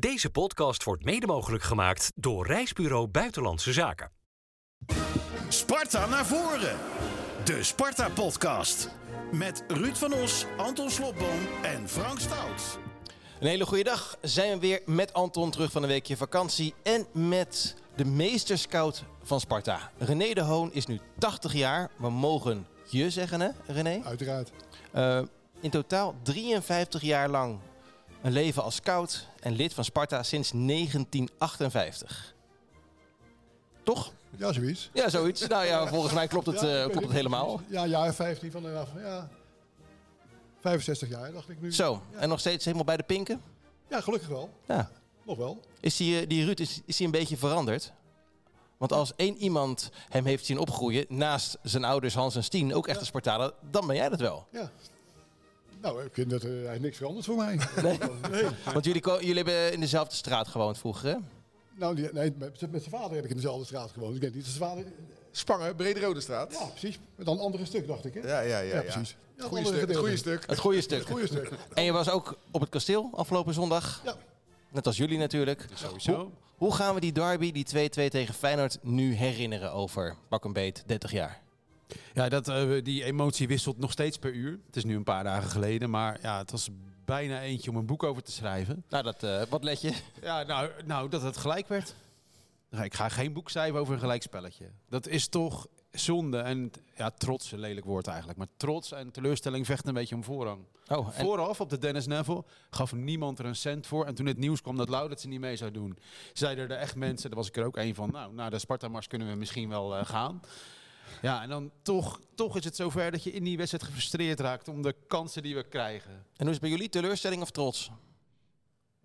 Deze podcast wordt mede mogelijk gemaakt door Reisbureau Buitenlandse Zaken. Sparta naar voren. De Sparta-podcast. Met Ruud van Os, Anton Slobboom en Frank Stout. Een hele goede dag. Zijn we weer met Anton terug van een weekje vakantie en met de meesterscout van Sparta. René de Hoon is nu 80 jaar. We mogen je zeggen, hè, René? Uiteraard. Uh, in totaal 53 jaar lang een leven als scout en lid van Sparta sinds 1958. Toch? Ja, zoiets. Ja, zoiets. Nou ja, volgens mij klopt het, Ja, uh, klopt het helemaal. Ja, jaar 15 van de ja, 65 jaar dacht ik nu. Zo, en nog steeds helemaal bij de pinken? Ja, gelukkig wel. Ja. Nog wel. Is die, die Ruud is, is die een beetje veranderd? Want als één iemand hem heeft zien opgroeien, naast zijn ouders Hans en Stien, ook echte Spartanen, dan ben jij dat wel. Ja. Nou, ik vind dat er eigenlijk niks veranderd voor mij. Nee. Want jullie, jullie hebben in dezelfde straat gewoond vroeger, hè? Nou, die, nee, met, met zijn vader heb ik in dezelfde straat gewoond. Ik weet niet, zijn vader... Spangen, Brede-Rode straat. Ja, precies. Met dan een andere stuk, dacht ik, hè? Ja, ja, ja. Ja, precies. Ja, Het goede stuk. Het goede stuk. Het goede stuk. Het goede stuk. En je was ook op het kasteel afgelopen zondag. Ja. Net als jullie natuurlijk. Hoe, hoe gaan we die derby, die 2-2 tegen Feyenoord, nu herinneren over pak een beet 30 jaar? Ja, dat, eh, die emotie wisselt nog steeds per uur. Het is nu een paar dagen geleden, maar ja, het was bijna eentje om een boek over te schrijven. Nou, dat, eh, wat let je? Ja, nou, nou dat het gelijk werd. Ik ga geen boek schrijven over een gelijkspelletje. Dat is toch zonde en ja, trots, een lelijk woord eigenlijk. Maar trots en teleurstelling vechten een beetje om voorrang. Oh, en, Vooraf op de Dennis Neville gaf niemand er een cent voor. En toen het nieuws kwam dat Lau dat ze niet mee zou doen, zeiden er echt mensen, daar was ik er ook een van, nou, naar de Sparta-mars kunnen we misschien wel eh, gaan. Ja, en dan toch, toch is het zover dat je in die wedstrijd gefrustreerd raakt om de kansen die we krijgen. en hoe is het bij jullie? Teleurstelling of trots?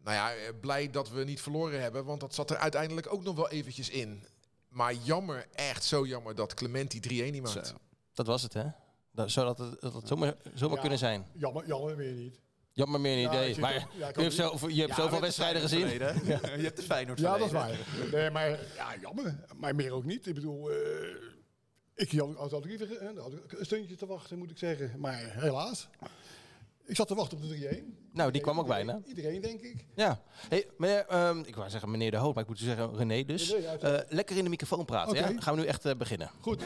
Nou ja, eh, blij dat we niet verloren hebben, want dat zat er uiteindelijk ook nog wel eventjes in. Maar jammer, echt zo jammer dat Clement die 3-1 niet maakt. Zo. Dat was het, hè? Dat, zou dat het, dat het zomaar, zomaar Ja. kunnen zijn. Jammer, jammer weer niet. Jammer meer idee. maar er- ja, ik je hebt, zo, je hebt zoveel wedstrijden gezien. Je hebt de Feyenoord Ja, dat is waar. Nee, maar ja, jammer. Maar meer ook niet. Ik bedoel, eh, ik had had ook liever had ik een steuntje te wachten, moet ik zeggen. Maar helaas. Ik zat te wachten op de 3-1. Nou, die kwam ook bijna. Iedereen, denk ik. Ja. Hey, meneer, ehm, ik wou zeggen meneer De Hoop, maar ik moet zeggen René dus. René. Eh, lekker in de microfoon praten, ja? Gaan we nu echt eh, beginnen. Goed.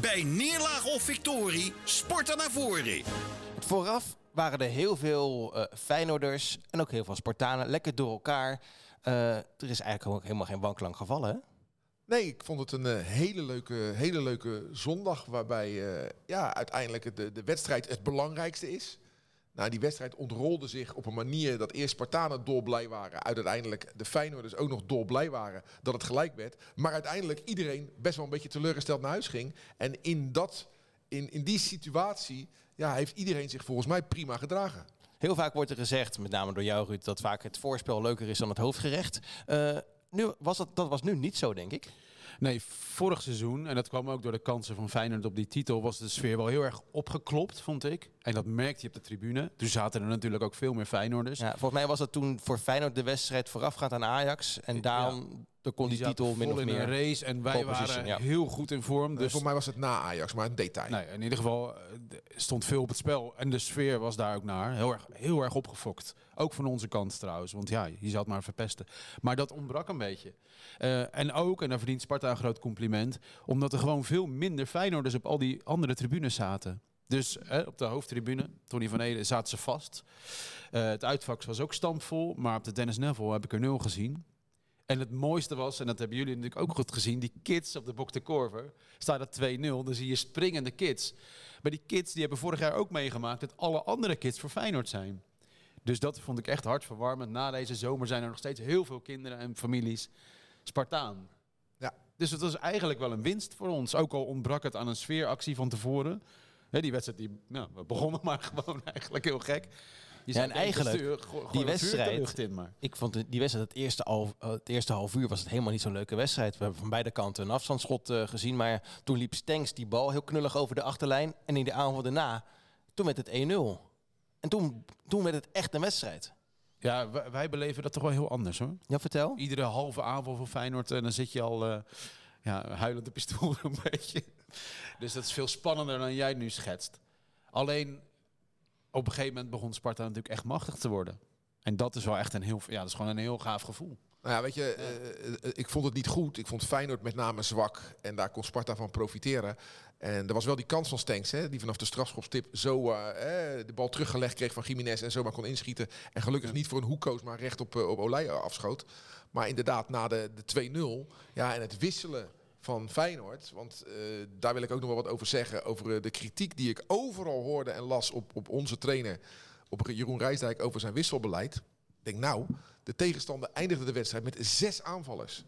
Bij neerlaag of victorie, Sparta naar voren. Vooraf waren er heel veel eh Feyenoorders en ook heel veel Spartanen. Lekker door elkaar. Eh, er is eigenlijk ook helemaal geen wanklank gevallen, hè? Nee, ik vond het een eh, hele, leuke, hele leuke zondag. Waarbij eh, ja, uiteindelijk de, de wedstrijd het belangrijkste is. Nou, die wedstrijd ontrolde zich op een manier dat eerst Spartanen dolblij waren. Uiteindelijk de Feyenoorders ook nog dolblij waren dat het gelijk werd. Maar uiteindelijk iedereen best wel een beetje teleurgesteld naar huis ging. En in, dat, in, in die situatie ja, heeft iedereen zich volgens mij prima gedragen. Heel vaak wordt er gezegd, met name door jou Ruud, dat vaak het voorspel leuker is dan het hoofdgerecht. Eh, nu was dat, dat was nu niet zo, denk ik. Nee, vorig seizoen, en dat kwam ook door de kansen van Feyenoord op die titel, was de sfeer wel heel erg opgeklopt, vond ik. En dat merkte je op de tribune. Toen zaten er natuurlijk ook veel meer Feyenoorders. Ja, volgens mij was dat toen voor Feyenoord de wedstrijd voorafgaand aan Ajax. En daarom kon die, titel min of in meer. een race en wij waren ja. heel goed in vorm. Dus Dus voor mij was het na Ajax, maar een detail. Nee, in ieder geval eh, stond veel op het spel. En de sfeer was daar ook naar. Heel erg, heel erg opgefokt. Ook van onze kant trouwens. Want ja, je zou het maar verpesten. Maar dat ontbrak een beetje. Eh, en ook, en daar verdient Sparta een groot compliment... omdat er gewoon veel minder Feyenoorders op al die andere tribunes zaten. Dus eh, op de hoofdtribune, Tony van Ede, zaten ze vast. Eh, het uitvak was ook stampvol. Maar op de Dennis Neville heb ik er nul gezien. En het mooiste was, en dat hebben jullie natuurlijk ook goed gezien, die kids op de Bok de Korver. Staat het 2-0, dan zie je springende kids. Maar die kids die hebben vorig jaar ook meegemaakt dat alle andere kids voor Feyenoord zijn. Dus dat vond ik echt hartverwarmend. Na deze zomer zijn er nog steeds heel veel kinderen en families Spartaan. Ja. Dus het was eigenlijk wel een winst voor ons. Ook al ontbrak het aan een sfeeractie van tevoren. Die wedstrijd, die, nou, we begonnen maar gewoon eigenlijk heel gek. Ja, en eigenlijk, stuur- die wedstrijd- in, maar. Ik vond die wedstrijd, het eerste, half, eh, het eerste half uur was het helemaal niet zo'n leuke wedstrijd. We hebben van beide kanten een afstandsschot eh, gezien. Maar toen liep Stenks die bal heel knullig over de achterlijn. En in de aanval daarna, toen werd het 1-0. En toen, toen werd het echt een wedstrijd. Ja, wij, wij beleven dat toch wel heel anders hoor. Ja, vertel. Iedere halve aanval van Feyenoord en dan zit je al eh ja, huilend de pistool een beetje. Dus dat is veel spannender dan jij nu schetst. Alleen op een gegeven moment begon Sparta natuurlijk echt machtig te worden. En dat is wel echt een heel, ja, dat is gewoon een heel gaaf gevoel. Nou ja, weet je, eh, eh, ik vond het niet goed. Ik vond Feyenoord met name zwak. En daar kon Sparta van profiteren. En er was wel die kans van Stenks, hè, die vanaf de strafschopstip zo eh, eh, de bal teruggelegd kreeg van Jiménez en zomaar kon inschieten. En gelukkig niet voor een hoek koos, maar recht op, op Olij afschoot. Maar inderdaad, na de, de 2-0 ja, en het wisselen van Feyenoord. Want eh, daar wil ik ook nog wel wat over zeggen. Over eh, de kritiek die ik overal hoorde en las op, op onze trainer, op Jeroen Rijsdijk, over zijn wisselbeleid. Ik denk nou, de tegenstander eindigde de wedstrijd met zes aanvallers.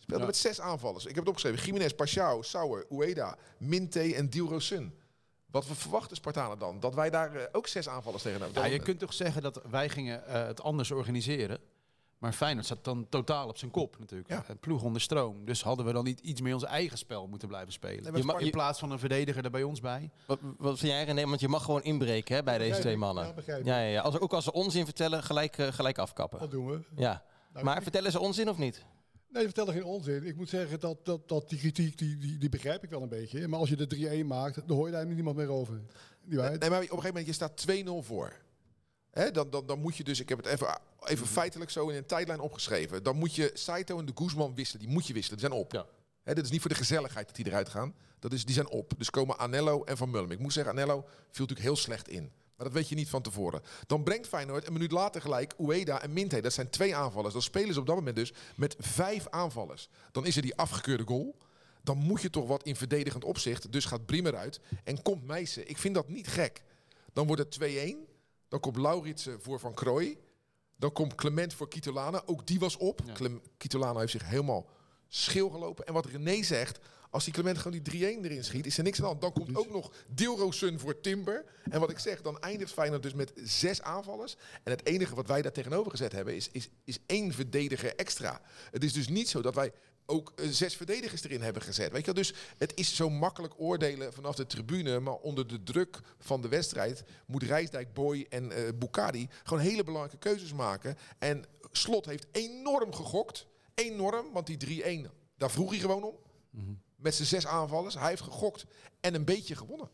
Speelde Ja. met zes aanvallers. Ik heb het opgeschreven. Jiménez, Pashao, Sauer, Ueda, Minte en Dilrosun. Wat we verwachten Spartanen dan? Dat wij daar eh, ook zes aanvallers tegen hebben. Ja, je kunt toch zeggen dat wij gingen het anders organiseren. Maar Feyenoord zat dan totaal op zijn kop natuurlijk. Ja. Een ploeg onder stroom. Dus hadden we dan niet iets meer ons eigen spel moeten blijven spelen. Je In plaats van een verdediger er bij ons bij. Wat, wat vind jij René? Want je mag gewoon inbreken hè, bij deze twee mannen. Ja, begrijp ik. Ja, ja, ja. Als, ook als ze onzin vertellen, gelijk, eh, gelijk afkappen. Dat doen we. Ja. Nou, Maar ik- vertellen ze onzin of niet? Nee, vertel er geen onzin. Ik moet zeggen dat, dat, dat die kritiek, die, die, die begrijp ik wel een beetje. Maar als je de 3-1 maakt, dan hoor je daar niemand meer over. Die waarheid. Nee, maar op een gegeven moment, je staat 2-0 voor. Hè, dan, dan, dan moet je dus, ik heb het even, even feitelijk zo in een tijdlijn opgeschreven. Dan moet je Saito en de Guzman wisselen. Die moet je wisselen, die zijn op. Ja. Hè, dit is niet voor de gezelligheid dat die eruit gaan. Dat is, die zijn op. Dus komen Anello en Van Mullen. Ik moet zeggen, Anello viel natuurlijk heel slecht in. Maar dat weet je niet van tevoren. Dan brengt Feyenoord een minuut later gelijk Ueda en Minte. Dat zijn twee aanvallers. Dan spelen ze op dat moment dus met vijf aanvallers. Dan is er die afgekeurde goal. Dan moet je toch wat in verdedigend opzicht. Dus gaat Briemer uit en komt Meijsen. Ik vind dat niet gek. Dan wordt het 2-1. Dan komt Lauritsen voor Van Krooi. Dan komt Clement voor Kitolana. Ook die was op. Ja. Kitolana heeft zich helemaal schil gelopen. En wat René zegt, als die Clement gewoon die 3-1 erin schiet, is er niks aan de hand. Dan komt ook nog Dilrosun voor Timber. En wat ik zeg, dan eindigt Feyenoord dus met zes aanvallers. En het enige wat wij daar tegenover gezet hebben, is, is, is één verdediger extra. Het is dus niet zo dat wij ook eh, zes verdedigers erin hebben gezet. Weet je wel? Dus het is zo makkelijk oordelen vanaf de tribune. Maar onder de druk van de wedstrijd moet Rijsdijk, Boy en eh Bukari gewoon hele belangrijke keuzes maken. En Slot heeft enorm gegokt. Enorm, want die 3-1, daar vroeg hij gewoon om. Met zijn zes aanvallers. Hij heeft gegokt en een beetje gewonnen.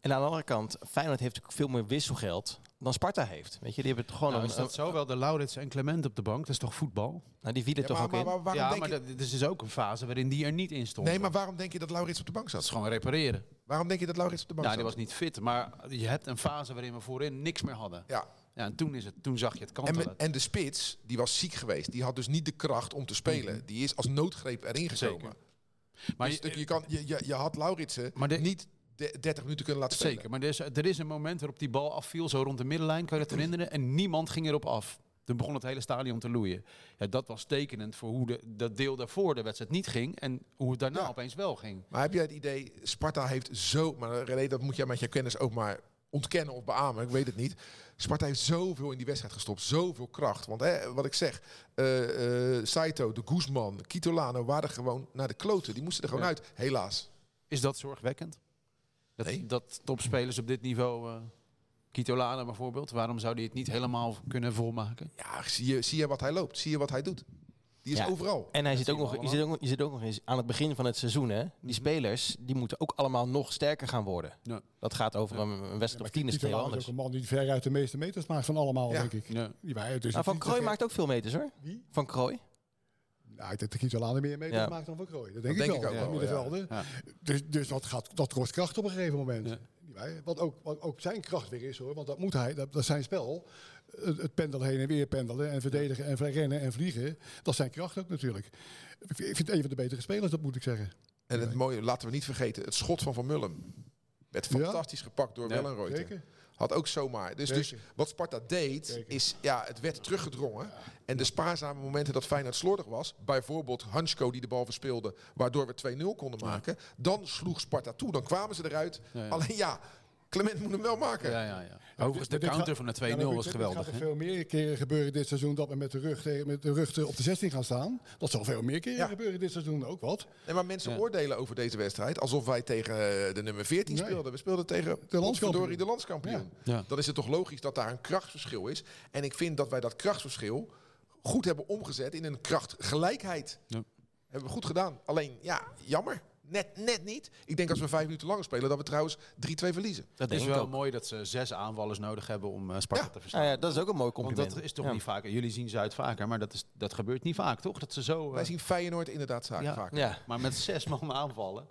En aan de andere kant, Feyenoord heeft natuurlijk veel meer wisselgeld dan Sparta heeft. Weet je, die hebben het gewoon Nou, een, is dat zo wel de Laurits en Clement op de bank? Dat is toch voetbal? nou, die vielen Ja, toch maar, ook maar, in. maar waarom ja, denk maar je, dat, dit is dus ook een fase waarin die er niet in stond. nee, maar waarom denk je dat Laurits op de bank dat zat? is gewoon repareren. Waarom denk je dat Laurits op de bank Ja, zat? die was niet fit. Maar je hebt een fase waarin we voorin niks meer hadden. Ja, Ja, en toen, is het, toen zag je het En, kantelen. met- en de spits, die was ziek geweest. Die had dus niet de kracht om te spelen. Die is als noodgreep erin gekomen. Zeker. maar Dus je, je, kan, je, je, je had Lauritsen Maar de- niet de- 30 minuten kunnen laten spelen. Zeker, maar er is, er is een moment waarop die bal afviel, zo rond de middenlijn, kan je dat herinneren? En niemand ging erop af. Toen begon het hele stadion te loeien. Ja, dat was tekenend voor hoe de, dat deel daarvoor de wedstrijd niet ging en hoe het daarna Ja. opeens wel ging. Maar heb jij het idee, Sparta heeft zo... Maar René, dat moet jij met je kennis ook maar ontkennen of beamen. Ik weet het niet. Sparta heeft zoveel in die wedstrijd gestopt. Zoveel kracht. Want hè, wat ik zeg, eh, eh, Saito, de Guzman, Kitolano waren gewoon naar de kloten. Die moesten er gewoon Ja. uit, helaas. Is dat zorgwekkend? Dat, Nee. dat topspelers op dit niveau, eh Kito Lana bijvoorbeeld, waarom zou die het niet helemaal kunnen volmaken? Ja, zie je, zie je wat hij loopt. Zie je wat hij doet. Die is Ja. overal. En hij zit ook nog, je, zit ook, nog- je zit ook nog eens aan het begin van het seizoen. Hè? Die spelers die moeten ook allemaal nog sterker gaan worden. Ja. Dat gaat over een, een wedstrijd of tien, is het heel Tito is anders. ook een man die ver uit de meeste meters maakt van allemaal, Ja. denk ik. Ja. Die wij, dus Nou, van Krooi maakt ook veel meters hoor. Wie? Van Krooi. Nou, ik denk dat Kitolano meer meters Ja. maakt dan Van Krooi. Dat denk, Dat ik denk wel. ik ook ja, wel, middenvelden. Ja. Dus, dus dat, gaat, dat kost kracht op een gegeven moment. Ja. Die wij- Wat, ook, wat ook zijn kracht weer is hoor. Want dat moet hij, dat, dat is zijn spel. Het, het pendelen heen en weer pendelen. En verdedigen en rennen en vliegen. Dat is zijn kracht ook natuurlijk. Ik vind ik vind het een van de betere spelers, dat moet ik zeggen. En het mooie, laten we niet vergeten, het schot van Van Mullen. Werd Ja. fantastisch gepakt door Ja, Wellenreuter. Had ook zomaar. Dus, dus wat Sparta deed, Zeker. is ja, het werd teruggedrongen. En de spaarzame momenten dat Feyenoord slordig was, bijvoorbeeld Hansko die de bal verspeelde, waardoor we 2-0 konden maken, dan sloeg Sparta toe. Dan kwamen ze eruit. Alleen ja, Clement moet hem wel maken. Ja, ja, ja. Overigens, de counter van de 2-0 Ja, maar was geweldig. gaat er veel meer keren gebeuren dit seizoen dat we met de rug, tegen, met de rug op de 16 gaan staan. Dat zal veel meer keren Ja. gebeuren dit seizoen ook wat. Nee, maar mensen Ja. oordelen over deze wedstrijd alsof wij tegen eh, de nummer 14 Nee. speelden. We speelden tegen landskampioen. landskampioen. de landskampioen. Ja. Dan is het toch logisch dat daar een krachtsverschil is. En ik vind dat wij dat krachtsverschil goed hebben omgezet in een krachtgelijkheid. Ja. Hebben we goed gedaan. Alleen, ja, jammer. Net, net niet. Ik denk als we vijf minuten langer spelen, dat we trouwens 3-2 verliezen. Dat is wel ook. mooi dat ze zes aanvallers nodig hebben om eh, Sparta Ja. te verslaan. Nou ja, dat is ook een mooi Want compliment. dat is toch Ja. niet vaker. Jullie zien Zuid vaker, maar dat, is, dat gebeurt niet vaak, toch? Dat ze zo. eh, Wij zien Feyenoord inderdaad Ja. vaak. Ja, Maar met zes man aanvallen.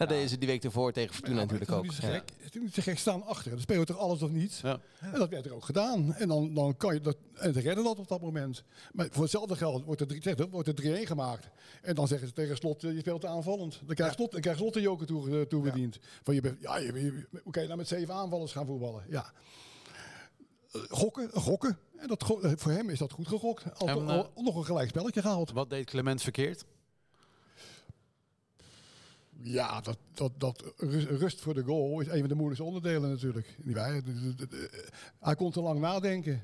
Dat deden ze die week ervoor tegen Fortuna Ja, natuurlijk ook. Het is niet Ja. zo gek. Het is niet zo gek staan achter. Dan spelen we toch alles of niets. Ja. En dat werd er ook gedaan. En dan, dan kan je dat en ze redden dat op dat moment. Maar voor hetzelfde geld wordt er, drie- zeg, wordt er 3-1 gemaakt. En dan zeggen ze tegen slot, eh, je speelt aanvallend. Dan krijgt slot, dan krijgt slot de joker toe, eh, toegediend. Van je, bent- ja, je, je- hoe kan je nou met zeven aanvallers gaan voetballen? Ja. Eh, Gokken, gokken. En dat, voor hem is dat goed gegokt. Al, En, al- nog een gelijk spelletje gehaald. Wat deed Clement verkeerd? Ja, dat, dat, dat rust, rust voor de goal is een van de moeilijkste onderdelen natuurlijk. De- Hij kon te lang nadenken.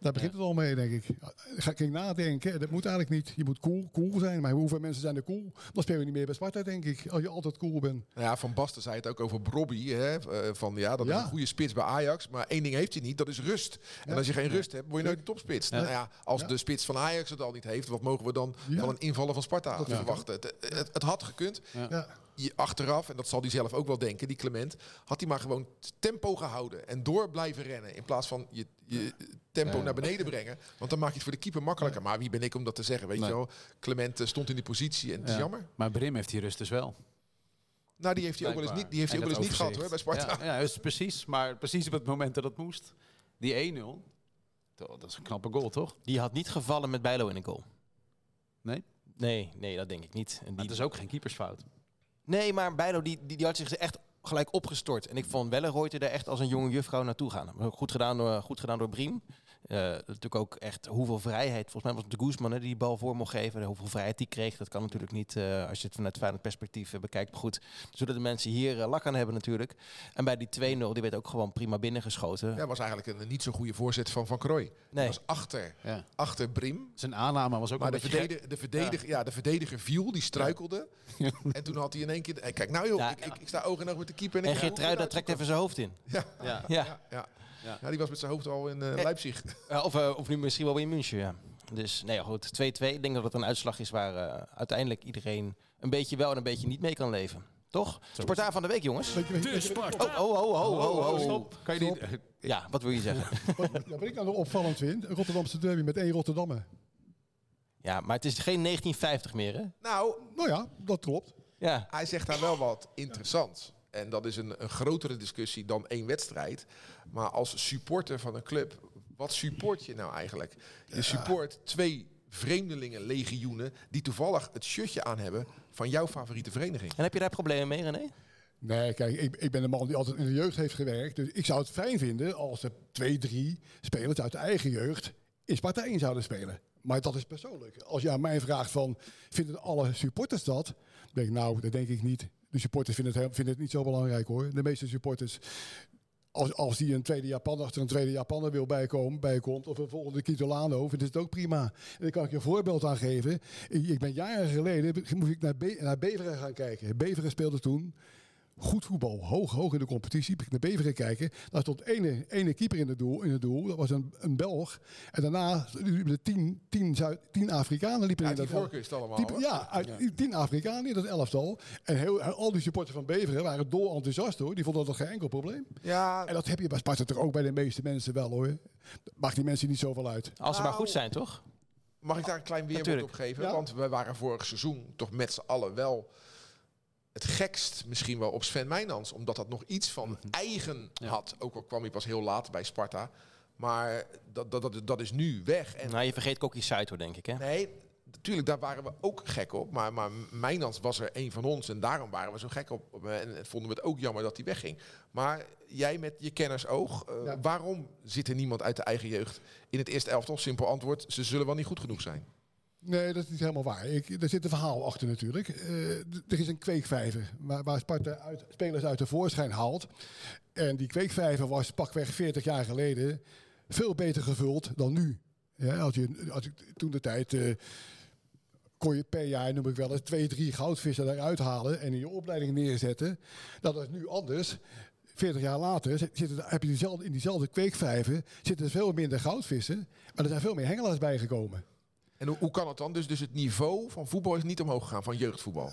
Daar begint het al mee, denk ik. Ga ik nadenken? Dat moet eigenlijk niet. Je moet cool, cool zijn. Maar hoeveel mensen zijn er cool? Dan speel je niet meer bij Sparta, denk ik. Als je altijd cool bent. Nou ja, Van Basten zei het ook over Brobby. Hè, eh, van ja, dat is Ja. een goede spits bij Ajax. Maar één ding heeft hij niet, dat is rust. En als je geen rust hebt, word je nooit een topspits. Nou ja, als Ja. de spits van Ajax het al niet heeft, wat mogen we dan Ja. van een invallen van Sparta Dat verwachten? Het, het, het had gekund. Achteraf, en dat zal hij zelf ook wel denken, die Clement, had hij maar gewoon tempo gehouden en door blijven rennen. In plaats van je, je tempo naar beneden brengen. Want dan maak je het voor de keeper makkelijker. Maar wie ben ik om dat te zeggen? Weet Nee. je wel, Clement eh, stond in die positie en het is Ja. jammer. Maar Brim heeft die rust dus wel. Nou, die heeft hij ook wel eens niet, die heeft hij ook wel eens niet gehad hoor, bij Sparta. Ja, ja dus precies. Maar precies op het moment dat het moest. Die 1-0. to- Dat is een knappe goal, toch? Die had niet gevallen met Bijlo in de goal. Nee? Nee, nee, dat denk ik niet. En Maar die, het is ook geen keepersfout. Nee, maar Bijlo die, die, die had zich echt gelijk opgestort. En ik vond Wellenreuter daar echt als een jonge juffrouw naartoe gaan. Goed gedaan door, goed gedaan door Briem. Eh, natuurlijk ook echt hoeveel vrijheid. Volgens mij was het de Guzman hè, die die bal voor mocht geven. Hoeveel vrijheid die kreeg, dat kan natuurlijk niet eh, als je het vanuit Feyenoord perspectief eh, bekijkt. Maar goed, zullen de mensen hier lak aan hebben natuurlijk. En bij die 2-0, die werd ook gewoon prima binnengeschoten. Ja, was eigenlijk een niet zo goede voorzet van Van Krooi. Nee. was achter, Ja. achter Brim. Zijn aanname was ook Maar een de, beetje verdediger, de, verdediger, ja. de verdediger viel, die struikelde. En toen had hij in één keer... Kijk, nou joh, Ja. ik, ik, ik sta oog in oog met de keeper. En, En Geertruida trekt even zijn hoofd in. Ja, Ja. Ja. Ja, die was met zijn hoofd al in eh, Leipzig. Eh, of, eh, of nu misschien wel in München, ja. Dus nee, goed. 2-2. Ik denk dat het een uitslag is waar eh, uiteindelijk iedereen een beetje wel en een beetje niet mee kan leven. Toch? Spartaan van de week, jongens. De Sparta. Oh, oh, oh, oh, oh, oh. Stop. Kan je die... Ja, wat wil je zeggen? Wat, ja, wat ik nou opvallend vind, een Rotterdamse derby met één Rotterdammer. Ja, maar het is geen 1950 meer, hè? Nou, Nou ja, dat klopt. Ja. hij zegt daar wel wat interessants. En dat is een, een grotere discussie dan één wedstrijd. Maar als supporter van een club, wat support je nou eigenlijk? Je support twee vreemdelingen-legioenen die toevallig het shirtje aan hebben van jouw favoriete vereniging. En heb je daar problemen mee, René? Nee, kijk, ik, ik ben een man die altijd in de jeugd heeft gewerkt. Dus ik zou het fijn vinden als er twee, drie spelers uit de eigen jeugd in Sparta 1 zouden spelen. Maar dat is persoonlijk. Als je aan mij vraagt van, vinden alle supporters dat? Dan denk ik, nou, dat denk ik niet. De supporters vinden het, het niet zo belangrijk hoor. De meeste supporters, als, als die een tweede Japaner achter een tweede Japaner wil bijkomen, bijkomt, of een volgende Kitolano, vindt het ook prima. En daar kan ik je een voorbeeld aan geven. Ik, ik ben jaren geleden, moest ik naar, Be naar Beveren gaan kijken. Beveren speelde toen goed voetbal, hoog, hoog in de competitie. Ik naar Beveren kijken. Daar stond ene, ene keeper in het doel. In het doel. Dat was een, een Belg. En daarna liepen er tien, tien, Zuid, tien Afrikanen liepen Uit in dat voorkeur is het allemaal. ja, uit, tien Afrikanen in dat elftal. En heel, al die supporters van Beveren waren dol enthousiast hoor. Die vonden dat geen enkel probleem. Ja, En dat heb je bij Sparta toch ook bij de meeste mensen wel hoor. Maakt die mensen niet zoveel uit. Als ze maar Nou, goed zijn, toch? Mag ik daar een klein weerwoord op geven? Ja. Want we waren vorig seizoen toch met z'n allen wel het gekst misschien wel op Sven Meijnans. Omdat dat nog iets van eigen had. Ook al kwam hij pas heel laat bij Sparta. Maar dat, dat, dat, dat is nu weg. En Nou, je vergeet Kokkie Saito, denk ik, hè? nee, natuurlijk, daar waren we ook gek op. Maar, maar Meijnans was er een van ons. En daarom waren we zo gek op. En, en vonden we het ook jammer dat hij wegging. Maar jij met je kennersoog. eh, Ja. Waarom zit er niemand uit de eigen jeugd in het eerste elftal? Simpel antwoord, ze zullen wel niet goed genoeg zijn. Nee, dat is niet helemaal waar. Ik, er zit een verhaal achter natuurlijk. Eh, er is een kweekvijver waar, waar Sparta uit, spelers uit de voorschijn haalt. En die kweekvijver was pakweg 40 jaar geleden veel beter gevuld dan nu. Ja, als je, als toen de tijd eh, kon je per jaar, noem ik wel eens, twee, drie goudvissen eruit halen en in je opleiding neerzetten. Dat is nu anders. 40 jaar later er- heb je in diezelfde kweekvijver zitten veel minder goudvissen, maar er zijn veel meer hengelaars bijgekomen. En hoe, kan het dan? Dus, dus het niveau van voetbal is niet omhoog gegaan, van jeugdvoetbal.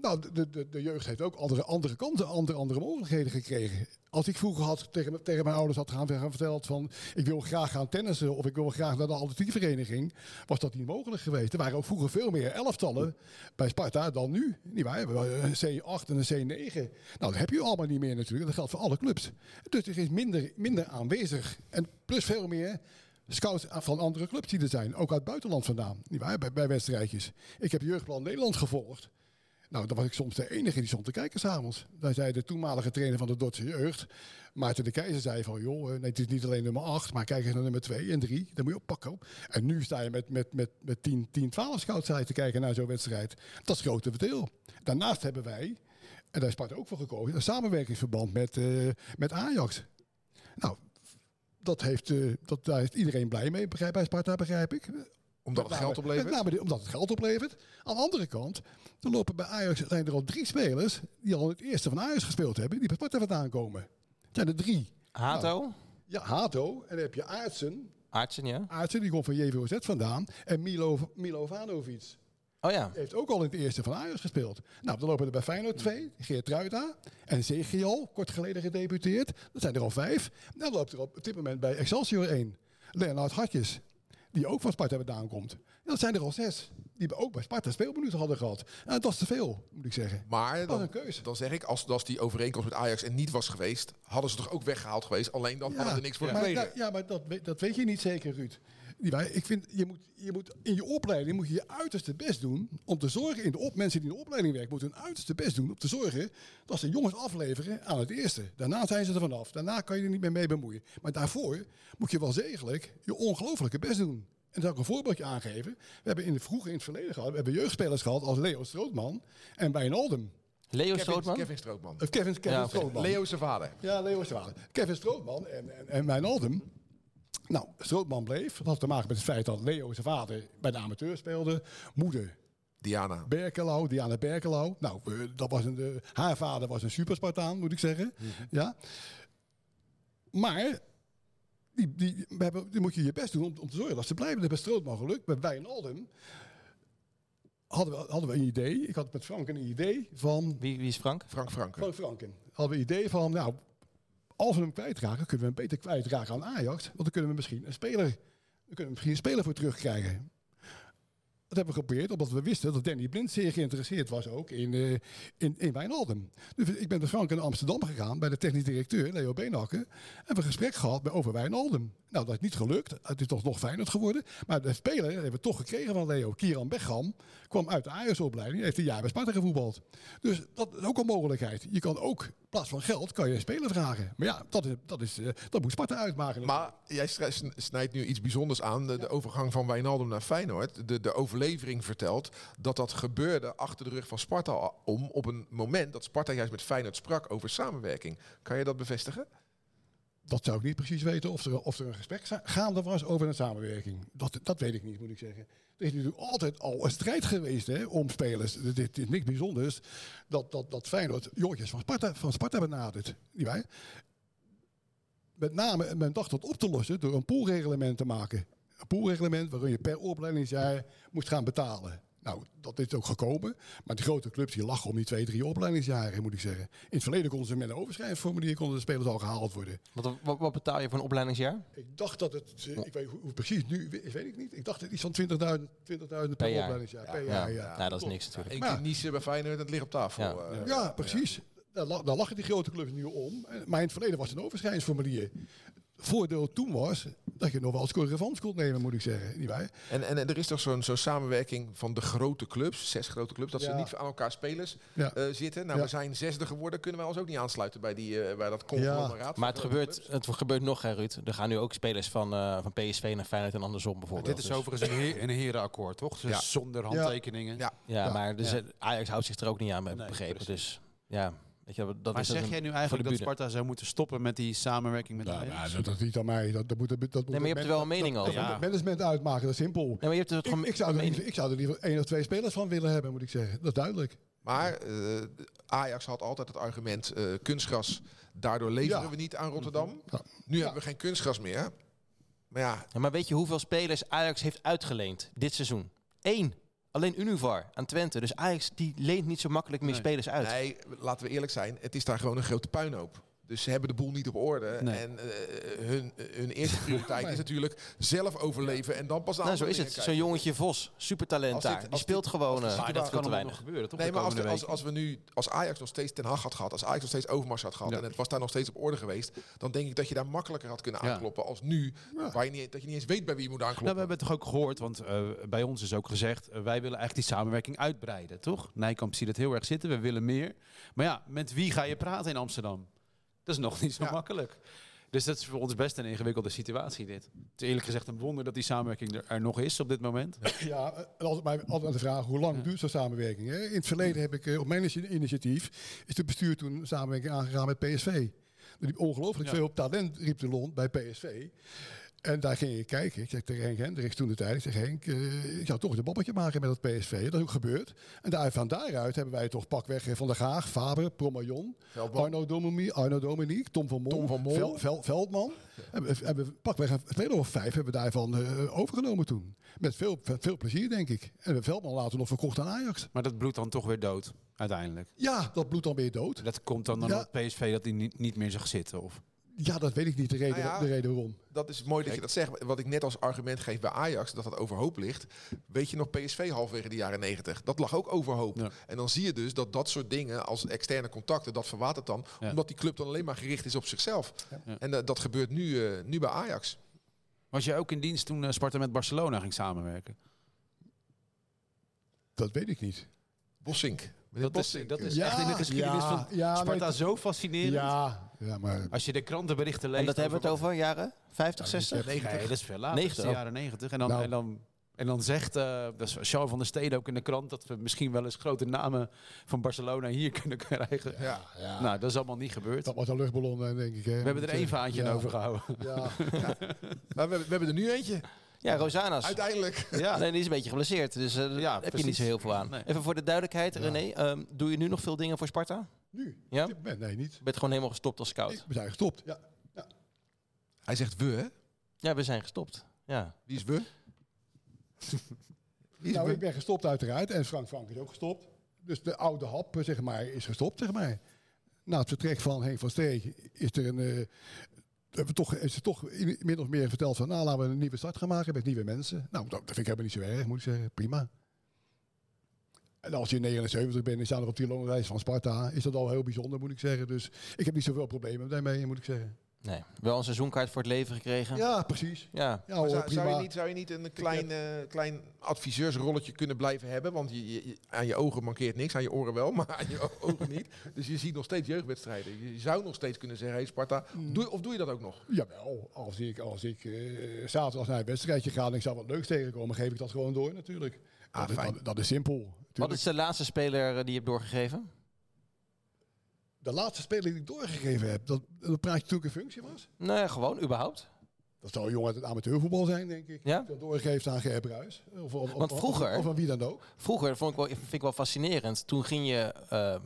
Nou, de, de, de jeugd heeft ook andere, andere kanten, andere, andere mogelijkheden gekregen. Als ik vroeger had tegen, tegen mijn ouders had gaan, verteld van ik wil graag gaan tennissen of ik wil graag naar de atletiekvereniging, was dat niet mogelijk geweest. Er waren ook vroeger veel meer elftallen bij Sparta dan nu. Niet waar? We hebben een C8 en een C9. Nou, dat heb je allemaal niet meer natuurlijk. Dat geldt voor alle clubs. Dus er is minder, minder aanwezig. En plus veel meer scouts van andere clubs die er zijn. Ook uit het buitenland vandaan. Niet? Bij, bij wedstrijdjes. Ik heb Jeugdplan Nederland gevolgd. Nou, dan was ik soms de enige die stond te kijken s'avonds. Daar zei de toenmalige trainer van de Dordtse jeugd, Maarten de Keizer, zei van... joh, eh, nee, het is niet alleen nummer 8, maar kijk eens naar nummer 2 en 3. Dan moet je oppakken. En nu sta je met, met, met, met 10, 10, 12 scouts te kijken naar zo'n wedstrijd. Dat is grote verdeel. Daarnaast hebben wij, en daar is Sparta ook voor gekozen... een samenwerkingsverband met, uh, met Ajax. Nou, dat heeft, uh, dat, daar is iedereen blij mee begrijp, bij Sparta, begrijp ik omdat het geld oplevert? Met name omdat het geld oplevert. Aan de andere kant, er lopen bij Ajax zijn er al drie spelers die al het eerste van Ajax gespeeld hebben, die bij Sparta vandaan komen. Het zijn er drie. Hato? Nou, ja, Hato. En dan heb je Aartsen. Aartsen, ja. Aartsen, die komt van JVOZ vandaan. En Milo, Milo Vanovic. Oh ja. Heeft ook al in het eerste van Ajax gespeeld. Nou, dan lopen er bij Feyenoord twee. Geert Ruida en Zegiel, kort geleden gedebuteerd. Dat zijn er al vijf. dan loopt er op dit moment bij Excelsior één. Leonard Hartjes die ook van Sparta vandaan komt. dat zijn er al zes. Die ook bij Sparta speelminuten hadden gehad. En dat is te veel, moet ik zeggen. Maar dan, dan zeg ik, als, als die overeenkomst met Ajax er niet was geweest, hadden ze toch ook weggehaald geweest. Alleen dan ja, hadden er niks voor ja, maar, ja, maar dat, dat weet je niet zeker, Ruud. Ik vind, je moet, je moet in je opleiding moet je je uiterste best doen om te zorgen, in de op, mensen die in de opleiding werken, moeten hun uiterste best doen om te zorgen dat ze jongens afleveren aan het eerste. Daarna zijn ze er vanaf. Daarna kan je er niet meer mee bemoeien. Maar daarvoor moet je wel zegelijk je ongelooflijke best doen. En zal ik een voorbeeldje aangeven. We hebben in de vroege in het verleden gehad, we hebben jeugdspelers gehad als Leo Strootman en Wijnaldum. Leo Kevin, Strootman? Kevin Strootman. Of Kevin, Kevin ja, Strootman. Leo zijn vader. Ja, Leo zijn vader. Kevin Strootman en, en, en Wijnaldum nou, Strootman bleef. Dat had te maken met het feit dat Leo zijn vader bij de amateur speelde. Moeder Diana. Berkelau, Diana Berkelau. Nou, dat was een, de, haar vader was een superspartaan, moet ik zeggen. Mhm. Ja. Maar die, die, we hebben, die moet je je best doen om, om te zorgen dat ze blijven. Dat is bij Strootman gelukt. Bij Wijnaldum hadden we, hadden we een idee. Ik had met Franken een idee van... Wie, wie is Frank? Frank Franken. Frank Franken. Hadden we een idee van, nou, als we hem kwijtraken, kunnen we hem beter kwijtraken aan Ajax. Want dan kunnen we misschien een speler, dan kunnen we misschien een speler voor terugkrijgen. Dat hebben we geprobeerd, omdat we wisten dat Danny Blind zeer geïnteresseerd was ook in, uh, in, in Wijnaldum. Dus ik ben met Frank in Amsterdam gegaan bij de technisch directeur, Leo Beenhakker. En we hebben een gesprek gehad over Wijnaldum. Nou, dat is niet gelukt. Het is toch nog fijner geworden. Maar de speler hebben we toch gekregen van Leo. Kieran Beckham kwam uit de Ajax-opleiding. Heeft een jaar bij Sparta gevoetbald. Dus dat is ook een mogelijkheid. Je kan ook, in plaats van geld, kan je een speler vragen. Maar ja, dat, is, dat, is, uh, dat moet Sparta uitmaken. Maar jij snijdt nu iets bijzonders aan. De, de overgang van Wijnaldum naar Feyenoord. De, de vertelt dat dat gebeurde achter de rug van Sparta om. Op een moment dat Sparta juist met Feyenoord sprak over samenwerking. Kan je dat bevestigen? dat zou ik niet precies weten of er, of er een gesprek gaande was over een samenwerking. Dat, dat weet ik niet, moet ik zeggen. Er is natuurlijk altijd al een strijd geweest hè, om spelers. Dit is niks bijzonders dat, dat, dat Feyenoord jongetjes van Sparta, van Sparta benadert. Niet waar? Met name, men dacht dat op te lossen door een poolreglement te maken. Een poolreglement waarin je per opleidingsjaar moest gaan betalen. Nou, dat is ook gekomen. Maar de grote clubs die lachen om die twee, drie opleidingsjaren, moet ik zeggen. In het verleden konden ze met een overschrijfformulier konden de spelers al gehaald worden. Wat, wat, wat betaal je voor een opleidingsjaar? Ik dacht dat het, ik weet hoe, precies nu, weet ik niet. Ik dacht het iets van 20.000 20 per, per opleidingsjaar. Ja. Per jaar, ja. ja. Nou, dat is niks natuurlijk. Eén keer Nice bij Feyenoord, het ligt op tafel. Ja, uh, ja precies. Daar, daar lachen die grote clubs nu om. Maar in het verleden was het een overschrijdingsformulier voordeel toen was dat je nog wel eens correvans kon nemen, moet ik zeggen. Niet waar? En, en, er is toch zo'n zo'n samenwerking van de grote clubs, zes grote clubs, dat ze niet aan elkaar spelers uh, zitten. Nou, we zijn zesde geworden, kunnen wij ons ook niet aansluiten bij, die, uh, bij dat conglomeraat. Maar het gebeurt, het gebeurt nog, hè, Ruud. Er gaan nu ook spelers van, uh, van PSV naar Feyenoord en andersom bijvoorbeeld. dit is dus. overigens een, heer, een herenakkoord, toch? Dus zonder handtekeningen. Ja, ja. maar dus, Ajax houdt zich er ook niet aan, heb nee, begrepen. Dus ja... Weet je, dat maar zeg jij nu eigenlijk dat Sparta zou moeten stoppen met die samenwerking met Ajax? Ja, dat, is niet aan mij. Dat, dat moet, dat moet nee, maar je hebt er wel een mening over. Ja. management uitmaken, dat is simpel. Nee, maar je hebt er ik, ik, zou er liever, ik zou er liever één of twee spelers van willen hebben, moet ik zeggen. Dat is duidelijk. Maar uh, Ajax had altijd het argument uh, kunstgras. Daardoor leveren ja. we niet aan Rotterdam. Ja. Nu hebben we geen kunstgras meer. Maar ja. Maar weet je hoeveel spelers Ajax heeft uitgeleend dit seizoen? Eén. Alleen Univar aan Twente. Dus Ajax die leent niet zo makkelijk meer Nee. spelers uit. Nee, laten we eerlijk zijn. Het is daar gewoon een grote puinhoop. Dus ze hebben de boel niet op orde. Nee. En eh, hun, hun eerste prioriteit is natuurlijk zelf overleven en dan pas aan nou, zo is het. Zo'n jongetje Vos, supertalent dit- daar. Die speelt dit- gewoon eh, Maar dat kan te weinig. gebeuren, toch? Nee, maar als, de- als, als we nu, als Ajax nog steeds Ten Hag had gehad, als Ajax nog steeds Overmars had gehad Ja. en het was daar nog steeds op orde geweest, dan denk ik dat je daar makkelijker had kunnen Ja. aankloppen als nu, waar je niet, dat je niet eens weet bij wie je moet aankloppen. Nou, we hebben het toch ook gehoord, want eh, bij ons is ook gezegd, wij willen eigenlijk die samenwerking uitbreiden, toch? Nijkamp ziet het heel erg zitten, we willen meer. Maar ja, met wie ga je praten in Amsterdam? Dat is nog niet zo Ja. makkelijk. Dus dat is voor ons best een ingewikkelde situatie dit. Het is eerlijk gezegd een wonder dat die samenwerking er, er nog is op dit moment. Ja, en altijd, mij altijd aan de vraag hoe lang duurt zo'n samenwerking. Hè? In het verleden heb ik eh, op mijn initi- initiatief is het bestuur toen een samenwerking aangegaan met PSV. Er liep ongelooflijk Ja. veel talent riep de lont bij PSV. En daar ging ik kijken. Ik zeg tegen Henk Hendricks toen de tijd. Ik zeg Henk, eh, ik zou toch een babbeltje maken met dat PSV. Dat is ook gebeurd. En daar, van daaruit hebben wij toch pakweg Van der Gaag, Faber, Veldman. Arno, Domini, Arno Dominique, Tom van Mol, Tom van Mol. Vel- Vel- Veldman. Hebben, we- hebben we pakweg een tweede of vijf hebben we daarvan eh, overgenomen toen. Met veel, veel plezier, denk ik. En Veldman later nog verkocht aan Ajax. Maar dat bloedt dan toch weer dood, uiteindelijk. Ja, dat bloedt dan weer dood. Dat komt dan, dan Ja. PSV dat hij niet, niet meer zag zitten. Of? Ja, dat weet ik niet, de reden, Nou ja. de reden waarom. Dat is mooi dat je dat zegt. Wat ik net als argument geef bij Ajax, dat dat overhoop ligt. Weet je nog PSV halverwege de jaren negentig? Dat lag ook overhoop. Ja. En dan zie je dus dat dat soort dingen als externe contacten, dat verwatert dan. Ja. Omdat die club dan alleen maar gericht is op zichzelf. Ja. En eh, dat gebeurt nu, eh, nu bij Ajax. Was je ook in dienst toen eh, Sparta met Barcelona ging samenwerken? Dat weet ik niet. Bossink. Dat is, dat is Ja, echt in de geschiedenis ja, van Sparta zo fascinerend. Ja, ja, maar Als je de krantenberichten leest... En dat hebben we het over jaren 50, 60? Nee, dat is veel later. 90 dat is de jaren 90. En dan, Nou. en dan, en dan zegt eh dat is Charles van der Steden ook in de krant... dat we misschien wel eens grote namen van Barcelona hier kunnen krijgen. Ja. ja, Nou, dat is allemaal niet gebeurd. dat was een luchtballon, eh, denk ik. Hè. We hebben er één vaantje ja, aan overgehouden. Ja, Maar we, hebben- we hebben er nu eentje. Ja, Rosanas. Uiteindelijk. Ja. Nee, die is een beetje geblesseerd, dus eh, daar Ja, heb je niet zo heel veel aan. Nee. Even voor de duidelijkheid, Ja. René, ehm, doe je nu nog veel dingen voor Sparta? Nu. Ja? Op dit moment, Nee, niet. Je bent gewoon helemaal gestopt als scout. Ik- We zijn gestopt. Ja. Hij zegt we, hè? Ja, we zijn gestopt. Ja. Wie is we? Wie is Nou, we? ik ben gestopt uiteraard. En Frank Frank is ook gestopt. Dus de oude hap, eh, zeg maar, is gestopt, zeg maar. Na het vertrek van Henk van is er een... eh, hebben we toch, is er toch in- min of meer verteld van... Nou, laten we een nieuwe start gaan maken met nieuwe mensen. Nou, dat, dat vind ik helemaal niet zo erg, moet ik zeggen. Prima. En als je 79 bent en staat er op die loonlijst van Sparta... is dat al heel bijzonder, moet ik zeggen. Dus ik heb niet zoveel problemen daarmee, moet ik zeggen. Nee, wel een seizoenkaart voor het leven gekregen. Ja, precies. Ja. Ja, Maar hoor, zou, prima. zou, je niet, zou je niet een klein, eh, klein adviseursrolletje kunnen blijven hebben? Want je, aan je ogen mankeert niks, aan je oren wel, maar aan je ogen niet. Dus je ziet nog steeds jeugdwedstrijden. Je zou nog steeds kunnen zeggen, hey Sparta, Mm. doe, of doe je dat ook nog? Jawel, als ik, als ik eh, zaterdag naar een wedstrijdje ga en ik zou wat leuks tegenkomen, geef ik dat gewoon door natuurlijk. Ah, dat, is- fijn. dat, dat is simpel. Wat is de laatste speler eh, die je hebt doorgegeven? De laatste speler die ik doorgegeven heb, dat, dat praat je toen ik een functie was. Nee, gewoon, überhaupt. Dat zou een jongen uit het amateurvoetbal zijn, denk ik. Ja? Dat doorgeeft aan Gerb Ruijs. Of, of, Want of- vroeger- Of, of aan wie dan ook. Vroeger vond ik wel, vind ik wel fascinerend. Toen ging je eh,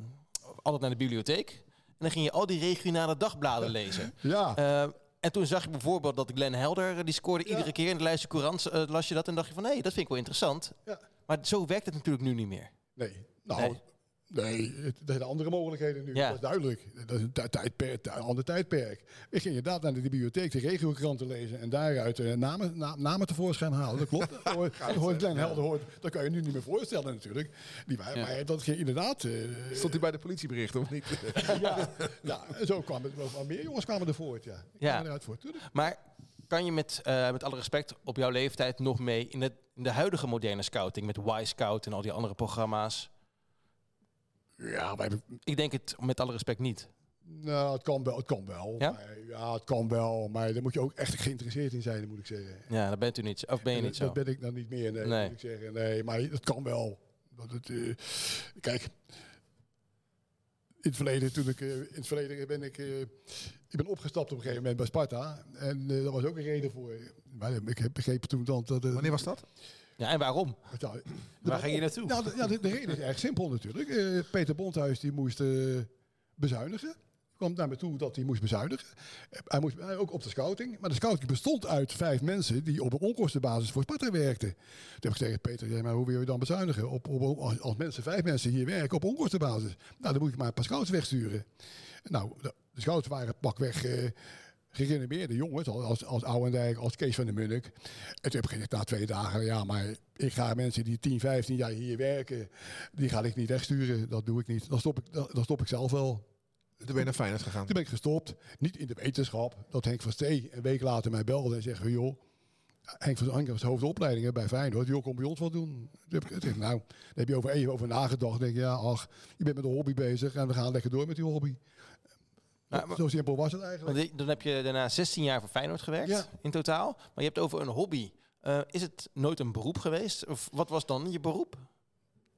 altijd naar de bibliotheek. En dan ging je al die regionale dagbladen lezen. Ja, Eh, en toen zag je bijvoorbeeld dat Glenn Helder, die scoorde Ja. iedere keer in de Leidse Courant, las je dat en dacht je van, hé, dat vind ik wel interessant. Ja. Maar zo werkt het natuurlijk nu niet meer. nee. Nou, Nee. nee, het, er zijn andere mogelijkheden nu. Ja. Dat is duidelijk. Dat is een tij- tijdperk, een ander tijdperk. Ik ging inderdaad naar de bibliotheek de regiokranten lezen en daaruit eh, namen, na- namen tevoorschijn halen. Dat klopt. Dan hoort Glenn Helder, hoort, dat kan je nu niet meer voorstellen natuurlijk. Die, Ja. Maar dat ging inderdaad... eh, Stond hij bij de politiebericht of niet? ja, ja, zo kwamen er wel meer jongens kwamen er voort. Ja, Ik Ja. kwam eruit voort. Maar kan je met, eh, met alle respect op jouw leeftijd nog mee in de, in de huidige moderne scouting met Y-Scout en al die andere programma's? Ja, wij hebben, Ik denk het met alle respect niet. nou, het kan wel. Het kan wel. Ja? Maar, ja, het kan wel. Maar daar moet je ook echt geïnteresseerd in zijn, moet ik zeggen. Ja, dat bent u niet. Of ben je En niet dat, zo? dat ben ik dan niet meer, nee, Nee. moet ik zeggen. Nee, maar het kan wel. Dat het, eh, kijk, in het verleden, toen ik, eh, in het verleden ben ik, eh, ik ben opgestapt op een gegeven moment bij Sparta. En daar was ook een reden voor. Maar ik heb begrepen toen dan dat... Wanneer was dat? Ja, en waarom? Ja, Waar ging je naartoe? Nou, de, ja, de, de reden is erg simpel natuurlijk. Eh, Peter Bondhuis die moest eh, bezuinigen. Kwam naar me toe dat hij moest bezuinigen. Hij moest ook op de scouting. Maar de scouting bestond uit vijf mensen die op een onkostenbasis voor Sparta werkten. Toen heb ik gezegd, Peter, maar hoe wil je dan bezuinigen? Op, op, als, mensen, vijf mensen hier werken op onkostenbasis. Nou, dan moet ik maar een paar scouts wegsturen. Nou, de, scouts waren pakweg eh gerenommeerde jongens, als, als, Ouwendijk, als Kees van der Munnik. En toen heb ik gezegd, na twee dagen, ja, maar ik ga mensen die 10, 15 jaar hier werken, die ga ik niet wegsturen. Dat doe ik niet. Dan stop ik, dan stop ik zelf wel. Toen ben je naar Feyenoord gegaan. Toen ben ik gestopt. Niet in de wetenschap dat Henk van Stee een week later mij belde en zegt van joh, Henk van Henk was hoofdopleidingen bij Feyenoord, joh, kom bij ons wat doen. Toen heb ik gezegd, nou, daar heb je over even over nagedacht. denk ik, ja, ach, je bent met een hobby bezig en we gaan lekker door met die hobby. Nou, maar- Zo simpel was het eigenlijk. Die- dan heb je daarna 16 jaar voor Feyenoord gewerkt Ja. in totaal. Maar je hebt over een hobby. Eh, is het nooit een beroep geweest? Of wat was dan je beroep?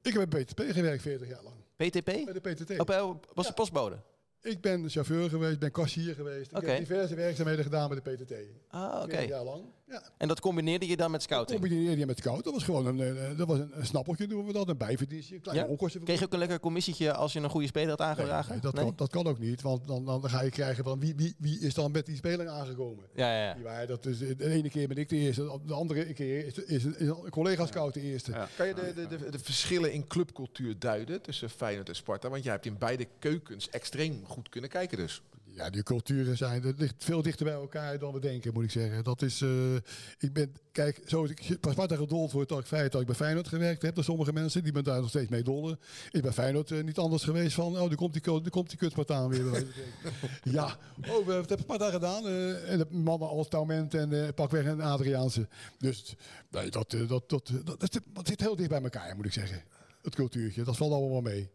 Ik heb bij BTP gewerkt 40 jaar lang. PTP? Bij de PTT. Op, eh, was de Ja. postbode? Ik ben chauffeur geweest, ben kassier geweest. Ik heb diverse werkzaamheden gedaan bij de PTT. Ah, oké. 40 jaar lang. Ja. En dat combineerde je dan met scouting? Combineerde je met scout. Dat was gewoon een, eh, dat was een, een snappeltje, noemen we dat. Een bijverdienstje, een kleine Ja? onkosten. Kreeg je ook een lekker commissietje als je een goede speler had aangedragen? nee, dat, Nee? Kan, dat kan ook niet, want dan, dan ga je krijgen van wie, wie, wie is dan met die speler aangekomen. Ja, ja, ja. Dat is, de ene keer ben ik de eerste, de andere keer is, is, een, is een collega-scout de eerste. Ja. Kan je de, de, de, de verschillen in clubcultuur duiden tussen Feyenoord en Sparta? Want jij hebt in beide keukens extreem goed kunnen kijken dus. Ja, die culturen zijn het ligt veel dichter bij elkaar dan we denken, moet ik zeggen. Dat is, eh, ik ben, kijk, zoals ik pas Sparta gedold word, dat ik feit dat ik bij Feyenoord gewerkt heb. door sommige mensen, die ben daar nog steeds mee dollen. Is bij Feyenoord eh, niet anders geweest van, oh, er komt die, er komt die kut Spartaan weer. ja, oh, we- wat heeft Sparta gedaan? Eh, en de mannen als Taument en pakweg en Adriaanse. Dus, nee, dat, dat, dat, dat, dat, zit- dat zit heel dicht bij elkaar, moet ik zeggen. Het cultuurtje, dat valt allemaal mee.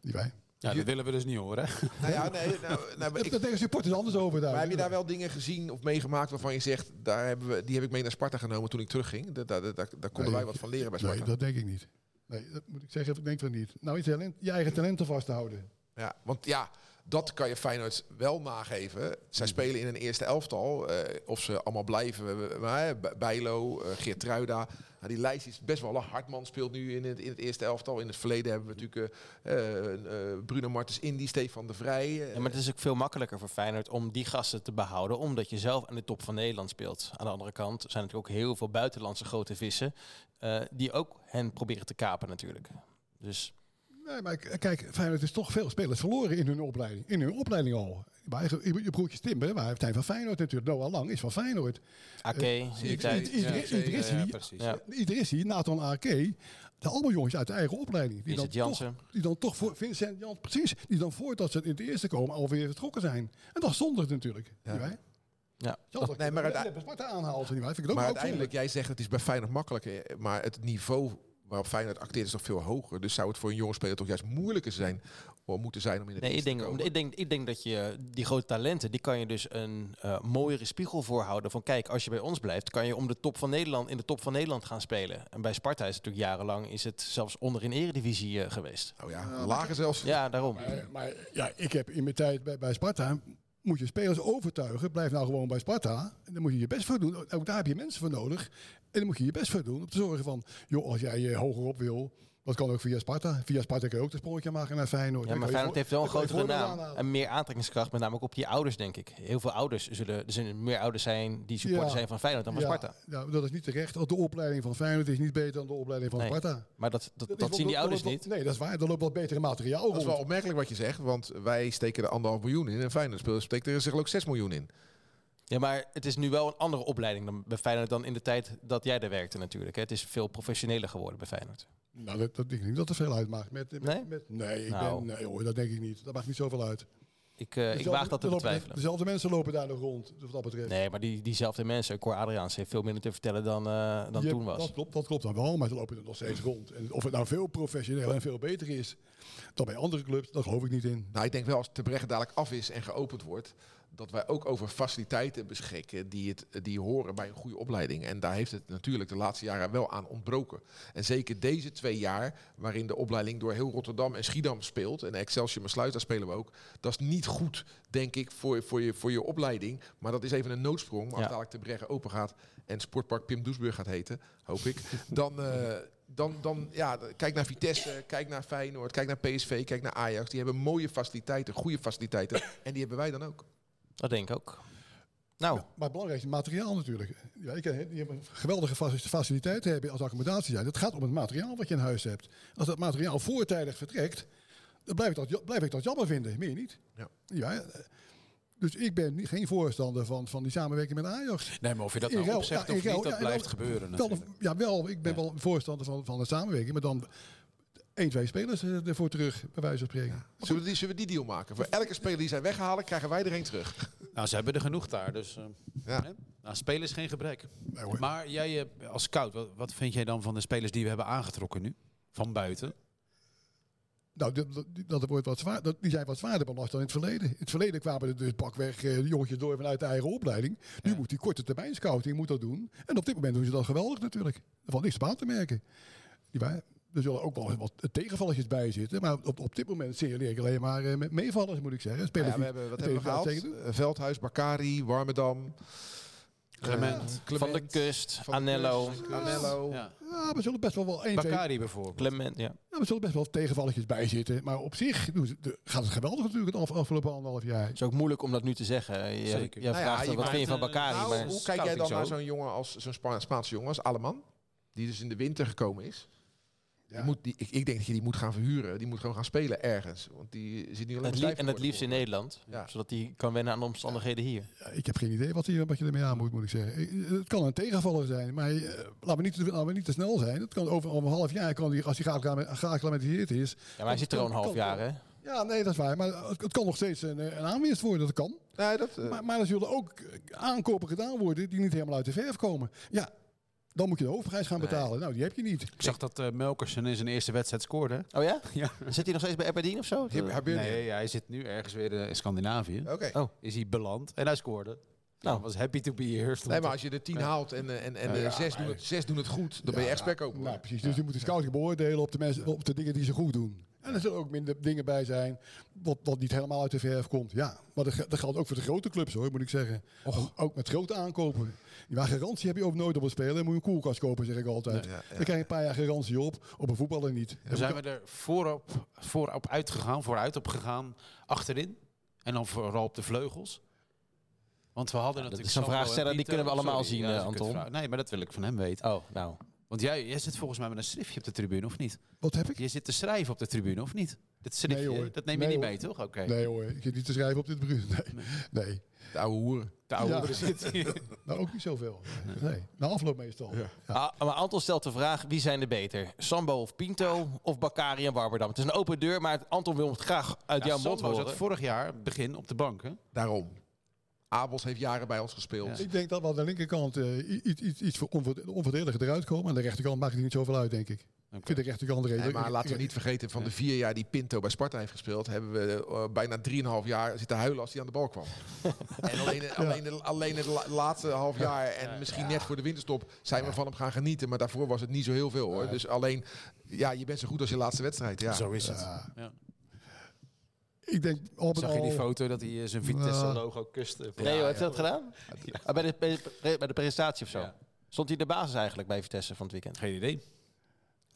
Niet wij? Ja, dat willen we dus niet horen. Nou ja, nee, nou, nou, ik, denken supporters anders over daar. maar heb je daar wel dingen gezien of meegemaakt waarvan je zegt, daar hebben we, die heb ik mee naar Sparta genomen toen ik terugging? Daar, daar, daar, daar konden Nee, wij wat van leren bij Nee, Sparta. dat denk ik niet. Nee, dat moet ik zeggen, ik denk van niet. Nou, je, talent, je eigen talenten vast te houden. Ja, want ja, dat kan je Feyenoord wel nageven. Zij spelen in een eerste elftal. eh, of ze allemaal blijven. B- Bijlo, eh Geertruida. Nou, die lijst is best wel lang. Hartman speelt nu in het, in het eerste elftal. In het verleden hebben we natuurlijk Bruno Martens Indy, Stefan de Vrij. Ja, maar het is ook veel makkelijker voor Feyenoord om die gasten te behouden, omdat je zelf aan de top van Nederland speelt. Aan de andere kant zijn er ook heel veel buitenlandse grote vissen, die ook hen proberen te kapen natuurlijk. Dus Nee, maar kijk, Feyenoord is toch veel spelers verloren in hun opleiding. In hun opleiding al. Maar je, je broertje Timber, maar hij heeft van Feyenoord natuurlijk. Noah Lang is van Feyenoord. AK, Eh, die ik- tijd. ik- Ieder- zeker, Idrissi. Nathan AK, dat allemaal jongens uit de eigen opleiding. Die Vincent dan, Jansen. toch, die dan toch voor Vincent Jans, precies, die dan voordat ze in het eerste komen alweer vertrokken zijn. En dat is zonde natuurlijk. Ja. Ja. Dat Nee, maar uiteindelijk- aanhaalt, niet waar? Vind ik het ook maar uiteindelijk, jij zegt het is bij Feyenoord makkelijker. Maar het niveau waarop Feyenoord acteert is nog veel hoger. Dus zou het voor een jonge speler toch juist moeilijker zijn, of moeten zijn om in het Nee, ik denk, te om- komen? ik, denk, ik denk dat je die grote talenten, die kan je dus een eh, mooiere spiegel voorhouden. Van kijk, als je bij ons blijft, kan je om de top van Nederland in de top van Nederland gaan spelen. En bij Sparta is het natuurlijk jarenlang is het zelfs onder in eredivisie eh, geweest. Oh ja, lager zelfs. Ja, daarom. Maar, maar ja, ik heb in mijn tijd bij, bij Sparta. Moet je spelers overtuigen, blijf nou gewoon bij Sparta. En dan moet je je best voor doen. Ook daar heb je mensen voor nodig. En dan moet je je best voor doen. Om te zorgen van, joh, als jij uh, hogerop wil. Dat kan ook via Sparta. Via Sparta kun je ook de sprongetje maken naar Feyenoord. Ja, Dan maar je Feyenoord heeft wel een dan je grotere naam en meer aantrekkingskracht, met name ook op je ouders, denk ik. Heel veel ouders zullen, er zullen meer ouders zijn die supporter Ja. zijn van Feyenoord dan van ja, Sparta. Ja, dat is niet terecht. Want de opleiding van Feyenoord is niet beter dan de opleiding van Nee. Sparta. Maar dat, dat, is dat wel- zien die ouders niet. Nee, dat is waar. Er loopt wat betere materiaal Dat is wel opmerkelijk wat je zegt, want wij steken er anderhalf miljoen in. En Feyenoord speelt steekt er zich ook 6 miljoen in. Ja, maar het is nu wel een andere opleiding dan bij Feyenoord dan in de tijd dat jij daar werkte natuurlijk. Hè. Het is veel professioneler geworden bij Feyenoord. Nou, dat, dat denk ik niet dat er veel uitmaakt. Met, met, Nee? Met, nee, ik Nou. ben, nee hoor, dat denk ik niet. Dat maakt niet zoveel uit. Ik, eh, ik Dezelfde- waag dat te er betwijfelen. Dezelfde mensen lopen daar nog rond, wat dat betreft. Nee, maar die, diezelfde mensen, Cor Adriaans, heeft veel minder te vertellen dan, eh, dan toen was. Dat klopt, dat klopt dan wel, maar ze lopen er nog steeds rond. En of het nou veel professioneler en veel beter is dan bij andere clubs, daar geloof ik niet in. Nou, ik denk wel als de Brecht dadelijk af is en geopend wordt, dat wij ook over faciliteiten beschikken die, het, die horen bij een goede opleiding. En daar heeft het natuurlijk de laatste jaren wel aan ontbroken. En zeker deze twee jaar, waarin de opleiding door heel Rotterdam en Schiedam speelt, en Excelsior Besluit, daar spelen we ook, dat is niet goed, denk ik, voor, voor, je, voor je opleiding. Maar dat is even een noodsprong. Maar als Ja. dadelijk de Brecht open gaat en Sportpark Pim Doesburg gaat heten, hoop ik, dan... eh, dan, dan ja, kijk naar Vitesse, kijk naar Feyenoord, kijk naar PSV, kijk naar Ajax. Die hebben mooie faciliteiten, goede faciliteiten. En die hebben wij dan ook. Dat denk ik ook. Nou, Maar het belangrijkste materiaal natuurlijk. Ja, ik, ken- die hebben geweldige faci- faciliteiten hebben als accommodatie zijn. Het gaat om het materiaal wat je in huis hebt. Als dat materiaal voortijdig vertrekt, dan blijf ik dat, ja- blijf ik dat jammer vinden. Meer niet. Ja. Ja, eh, dus ik ben geen voorstander van, van die samenwerking met Ajax. Nee, maar of je dat nou opzegt ja, of niet, dat ja, blijft gebeuren Wel, ja, wel, ik ben Ja. wel voorstander van, van de samenwerking. Maar dan één, twee spelers eh, ervoor terug, bij wijze van spreken. Zullen we, die, zullen we die deal maken? Voor elke speler die zij weggehaald, krijgen wij er één terug. Nou, ze hebben er genoeg daar, dus... eh, Ja. hè? Nou, spelen is geen gebrek. Nee. Maar jij eh, als scout, wat, wat vind jij dan van de spelers die we hebben aangetrokken nu? Van buiten? Nou, dat, dat, wordt wat zwaar, dat, die zijn wat zwaarder belast dan in het verleden. In het verleden kwamen er dus pakweg eh, de jongetjes door vanuit de eigen opleiding. Nu Ja. moet die korte termijn scouting moet dat doen. En op dit moment doen ze dat geweldig natuurlijk. Er valt niks op aan te merken. Die waar, er zullen ook wel wat tegenvalletjes bij zitten. Maar op, op dit moment zeer ik alleen maar eh, met meevallers, moet ik zeggen. Ja, we hebben, wat hebben we gehaald? Eh, Veldhuis, Bakari, Warmedam. Clement. eh, van de kust, Van de Anello, Kust, Anello. Ja. Ja, we zullen best wel wel één, twee, Bakari bijvoorbeeld. Clement, ja. ja, we zullen best wel tegenvalletjes bij zitten. Maar op zich gaat het geweldig natuurlijk het af, afgelopen anderhalf jaar. Het is ook moeilijk om dat nu te zeggen. Je, Zeker. jij Nou ja, vraagt je wat vind je van Bakari? Nou, maar hoe kijk jij dan naar zo. zo'n jongen als zo'n Spa- Spaanse jongen als Alleman? Die dus in de winter gekomen is. Ja. Die moet, die, ik, ik denk dat je die moet gaan verhuren. Die moet gewoon gaan spelen ergens. Want die zit niet alleen het maar lie- stijf en het liefst in. Nederland. Ja. Zodat hij kan wennen aan de omstandigheden hier. Ja, ik heb geen idee wat, hier, wat je ermee aan moet, moet ik zeggen. Eh, Het kan een tegenvaller zijn, maar eh, laten, we niet, te- laten we niet te snel zijn. Het kan over, over een half jaar, kan die, als hij geacclimatiseerd is. Ja, maar hij zit er al een half jaar, hè? Ja, nee, dat is waar. Maar het, het kan nog steeds een, eh, een aanwinst worden, dat kan. Nee, dat, Maar, maar er zullen ook aankopen gedaan worden die niet helemaal uit de verf komen. Ja, dan moet je de hoofdprijs gaan Nee. betalen. Nou, die heb je niet. Ik zag dat eh Melkersen in zijn eerste wedstrijd scoorde. Oh ja? Ja. Zit hij nog steeds bij Aberdeen of zo? je Nee, hij zit nu ergens weer eh, in Scandinavië. Oké. Oh. Is hij beland en hij scoorde. Nou, was happy to be here. Nee, maar als je de tien haalt en, eh, en, en Ja, de ja, zes, doen het, zes doen het goed, dan ben je echt spek open. Nou, precies. Dus je moet de scouting beoordelen op de, mensen, op de dingen die ze goed doen. En er zullen ook minder dingen bij zijn wat, wat niet helemaal uit de verf komt. Ja, maar dat, dat geldt ook voor de grote clubs hoor, moet ik zeggen. Ook- Ook met grote aankopen. Ja, garantie heb je ook nooit op een speler. Dan moet je een koelkast kopen, zeg ik altijd. Ja, ja. Dan krijg je een paar jaar garantie op. Op een voetballer niet. Daar zijn we er voorop, voorop uitgegaan, vooruit op gegaan, achterin. En dan vooral op de vleugels. Want we hadden dat natuurlijk... is een Sandro en vraagsteller, die kunnen we allemaal Sorry, zien, eh, Anton. Nee, maar dat wil ik van hem weten. Oh, nou. Want jij, jij zit volgens mij met een schriftje op de tribune, of niet? Wat heb ik? Je zit te schrijven op de tribune, of niet? Dat schriftje, Nee, hoor. dat neem je Nee, niet hoor. mee, toch? Oké. Nee hoor, ik heb niet te schrijven op dit bruut. Nee. nee. De oude hoeren. De oude Ja. zit hier. Nou, ook niet zoveel. Nee. Na afloop meestal. Ja. Ah, maar Anton stelt de vraag, wie zijn er beter? Sambo of Pinto of Bakari en Warmerdam? Het is een open deur, maar Anton wil het graag uit Ja, jouw mond Sambo horen. zat vorig jaar begin op de bank, hè? Daarom. Abels heeft jaren bij ons gespeeld. Ja. Ik denk dat we aan de linkerkant eh, iets, iets, iets voor eruit komen. Aan de rechterkant maakt het niet zoveel uit, denk ik. Ik vind de rechterkant Nee, redelijk. maar laten we niet vergeten, van de vier jaar die Pinto bij Sparta heeft gespeeld, hebben we eh, bijna drieënhalf jaar zitten huilen als hij aan de bal kwam. en alleen, alleen, alleen het la- laatste half jaar en misschien net voor de winterstop zijn we van hem gaan genieten. Maar daarvoor was het niet zo heel veel hoor. Dus alleen, ja, je bent zo goed als je laatste wedstrijd. Ja. Zo is het. Ja. Ik denk met Zag je die al- foto dat hij eh, zijn Nou. Vitesse-logo kuste? Nee, joh, heeft hij dat gedaan? Ah, bij, de, bij, de, presentatie of zo? Ja. Stond hij de basis eigenlijk bij Vitesse van het weekend? Geen idee.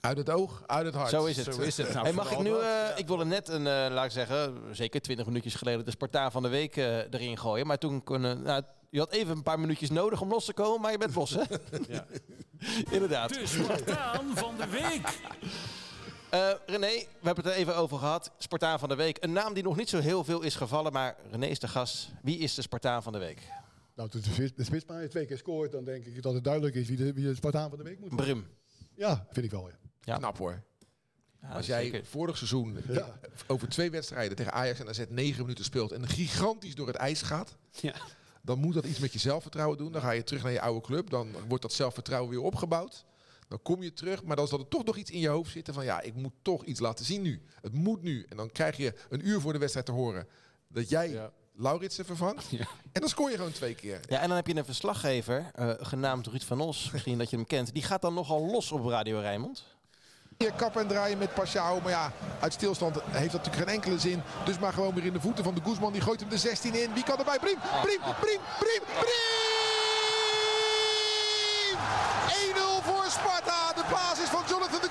Uit het oog, uit het hart. Zo is het. Zo is het. Nou, Hey, mag ik nu, eh, ik wilde net een, eh, laat ik zeggen, zeker 20 minuutjes geleden de Spartaan van de week erin gooien. Maar toen kon, nou, je had even een paar minuutjes nodig om los te komen, maar je bent los, hè? Ja. Inderdaad. De Spartaan van de week. Eh, René, we hebben het er even over gehad. Spartaan van de week. Een naam die nog niet zo heel veel is gevallen, maar René is de gast. Wie is de Spartaan van de week? Nou, als de, spits- twee keer scoort, dan denk ik dat het duidelijk is wie de, wie de Spartaan van de week moet worden. Brum. Ja, vind ik wel. Ja. Ja. Knap hoor. Ja, Als jij zeker. vorig seizoen Ja. over twee wedstrijden tegen Ajax en AZ negen minuten speelt en gigantisch door het ijs gaat, Ja. dan moet dat iets met je zelfvertrouwen doen. Dan ga je terug naar je oude club, dan wordt dat zelfvertrouwen weer opgebouwd. Dan kom je terug, maar dan zal er toch nog iets in je hoofd zitten van ja, ik moet toch iets laten zien nu. Het moet nu. En dan krijg je een uur voor de wedstrijd te horen dat jij Ja. Lauritsen vervangt. Ja. En dan scoor je gewoon twee keer. Ja, en dan heb je een verslaggever, eh, genaamd Ruud van Os, misschien dat je hem kent. Die gaat dan nogal los op Radio Rijnmond. Hier kappen en draaien met Pashao. Maar ja, uit stilstand heeft dat natuurlijk geen enkele zin. Dus maar gewoon weer in de voeten van de Guzman. Die gooit hem de 16 in. Wie kan erbij? Briem, Briem, Briem, Briem, Briem! 1-0 voor Sparta. De basis van Jonathan de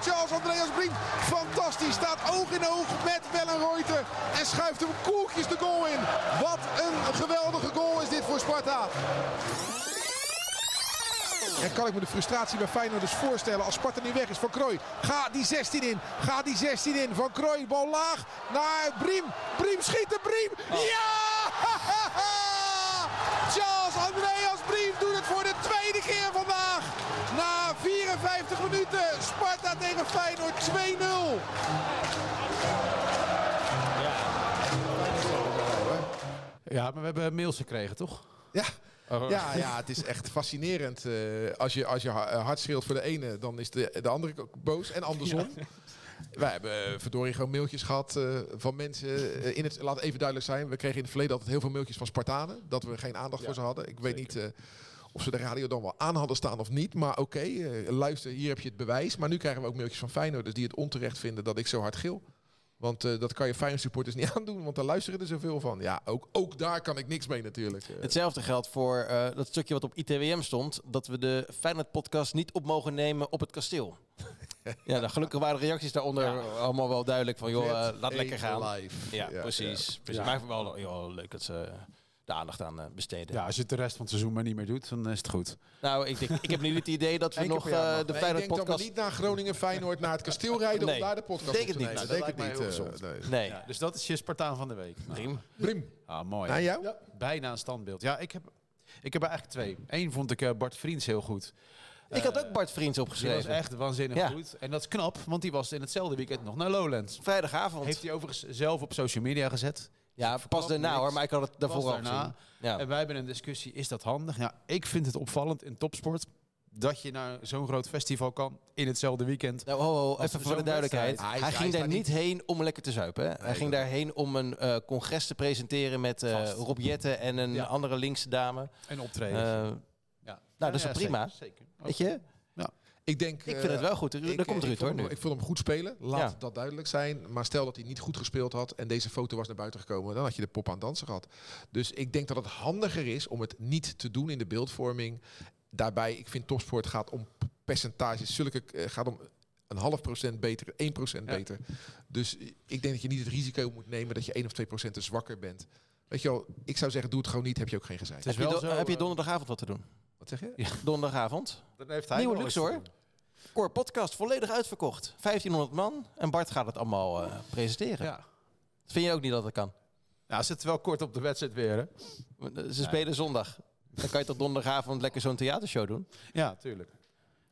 Charles Andreas Briem. Fantastisch. Staat oog in oog met Wellenreuter. En schuift hem koeltjes de goal in. Wat een geweldige goal is dit voor Sparta. En kan ik me de frustratie bij Feyenoord dus voorstellen als Sparta nu weg is van Krooi. Ga die 16 in. Ga die 16 in. Van Krooi, bal laag naar Briem. Briem schiet de Briem. Ja! Charles Andreas Briem doet het voor de tweede keer vandaag. Na 54 minuten. Sparta tegen Feyenoord 2-0. Ja, maar we hebben mails gekregen, toch? Ja. Oh. Ja, ja, het is echt fascinerend. eh, als, je, als je ha- hard schreeuwt voor de ene, dan is de, de andere boos. En andersom. Wij hebben eh, verdorie gewoon mailtjes gehad eh, van mensen. eh, in het, laat even duidelijk zijn, we kregen in het verleden altijd heel veel mailtjes van Spartanen. Dat we geen aandacht voor ze hadden. Ik weet niet of ze de radio dan wel aan hadden staan of niet. Maar oké, luister, hier heb je het bewijs. Maar nu krijgen we ook mailtjes van Feyenoorders die het onterecht vinden dat ik zo hard gil. Want eh, dat kan je Feyenoord supporters niet aandoen, want daar luisteren er zoveel van. Ja, ook, ook daar kan ik niks mee natuurlijk. eh. Hetzelfde geldt voor eh, dat stukje wat op ITWM stond. Dat we de Feyenoord-podcast niet op mogen nemen op het kasteel. ja, nou, gelukkig waren de reacties daaronder allemaal wel duidelijk van... joh, laat lekker gaan. live. Ja, precies. precies. Maar wel joh, leuk dat ze de aandacht aan eh, besteden. Ja, als je het de rest van het seizoen maar niet meer doet, dan is het goed. Nou, ik, denk, ik heb nu het idee dat we nog eh, de Nee, ik denk dat we niet naar Groningen, Feyenoord, naar het kasteel rijden Nee, om daar de podcast denk op te het niet. nemen. Nou, denk dat het lijkt niet. mij heel gezond. nee. Nee, Ja, dus dat is je Spartaan van de week. Prima. Brim, ah, mooi. naar jou? Ja. Bijna een standbeeld. Ja, ik heb, ik heb er eigenlijk twee. Eén vond ik eh, Bart Vriends heel goed. Ik had ook Bart Vriends Die was opgeschreven. echt waanzinnig Ja. goed. En dat is knap, want die was in hetzelfde weekend nog naar Lowlands. Vrijdagavond. Heeft hij overigens zelf op social media gezet. Ja, pas daarna niks. hoor, maar ik had het daarvoor al gezien. Ja. En wij hebben een discussie, is dat handig? Ja, ik vind het opvallend in topsport dat je naar zo'n groot festival kan in hetzelfde weekend. Nou, ho, ho, Als even voor de duidelijkheid. Hij, ging hij daar niet heen om lekker te zuipen. Hè? hij ging daarheen om een eh, congres te presenteren met Vast. Rob Jette en een Ja. andere linkse dame. En optreden. Eh, ja. dat is Ja, prima. Zeker, zeker. weet je? Ik denk... Ik vind het wel goed. Daar komt Ruud hoor nu. ik vond hem goed spelen. Laat Ja. dat duidelijk zijn. Maar stel dat hij niet goed gespeeld had en deze foto was naar buiten gekomen, dan had je de pop aan het dansen gehad. Dus ik denk dat het handiger is om het niet te doen in de beeldvorming. Daarbij, ik vind topsport gaat om percentages. Zulke eh, gaat om een half procent beter, 1 procent Ja. beter. Dus ik denk dat je niet het risico moet nemen dat je 1 of 2 procent te zwakker bent. Weet je wel, ik zou zeggen, doe het gewoon niet, heb je ook geen gezeik. Heb je, heb eh, donderdagavond wat te doen? Wat zeg je? Donderdagavond. Dan heeft hij Nieuwe luxe hoor. Core podcast, volledig uitverkocht. 1500 man. En Bart gaat het allemaal eh, presenteren. Ja. Vind je ook niet dat het kan? Ja, zit wel kort op de wedstrijd weer. Hè? Ze spelen zondag. Dan kan je toch donderdagavond lekker zo'n theatershow doen? Ja, tuurlijk.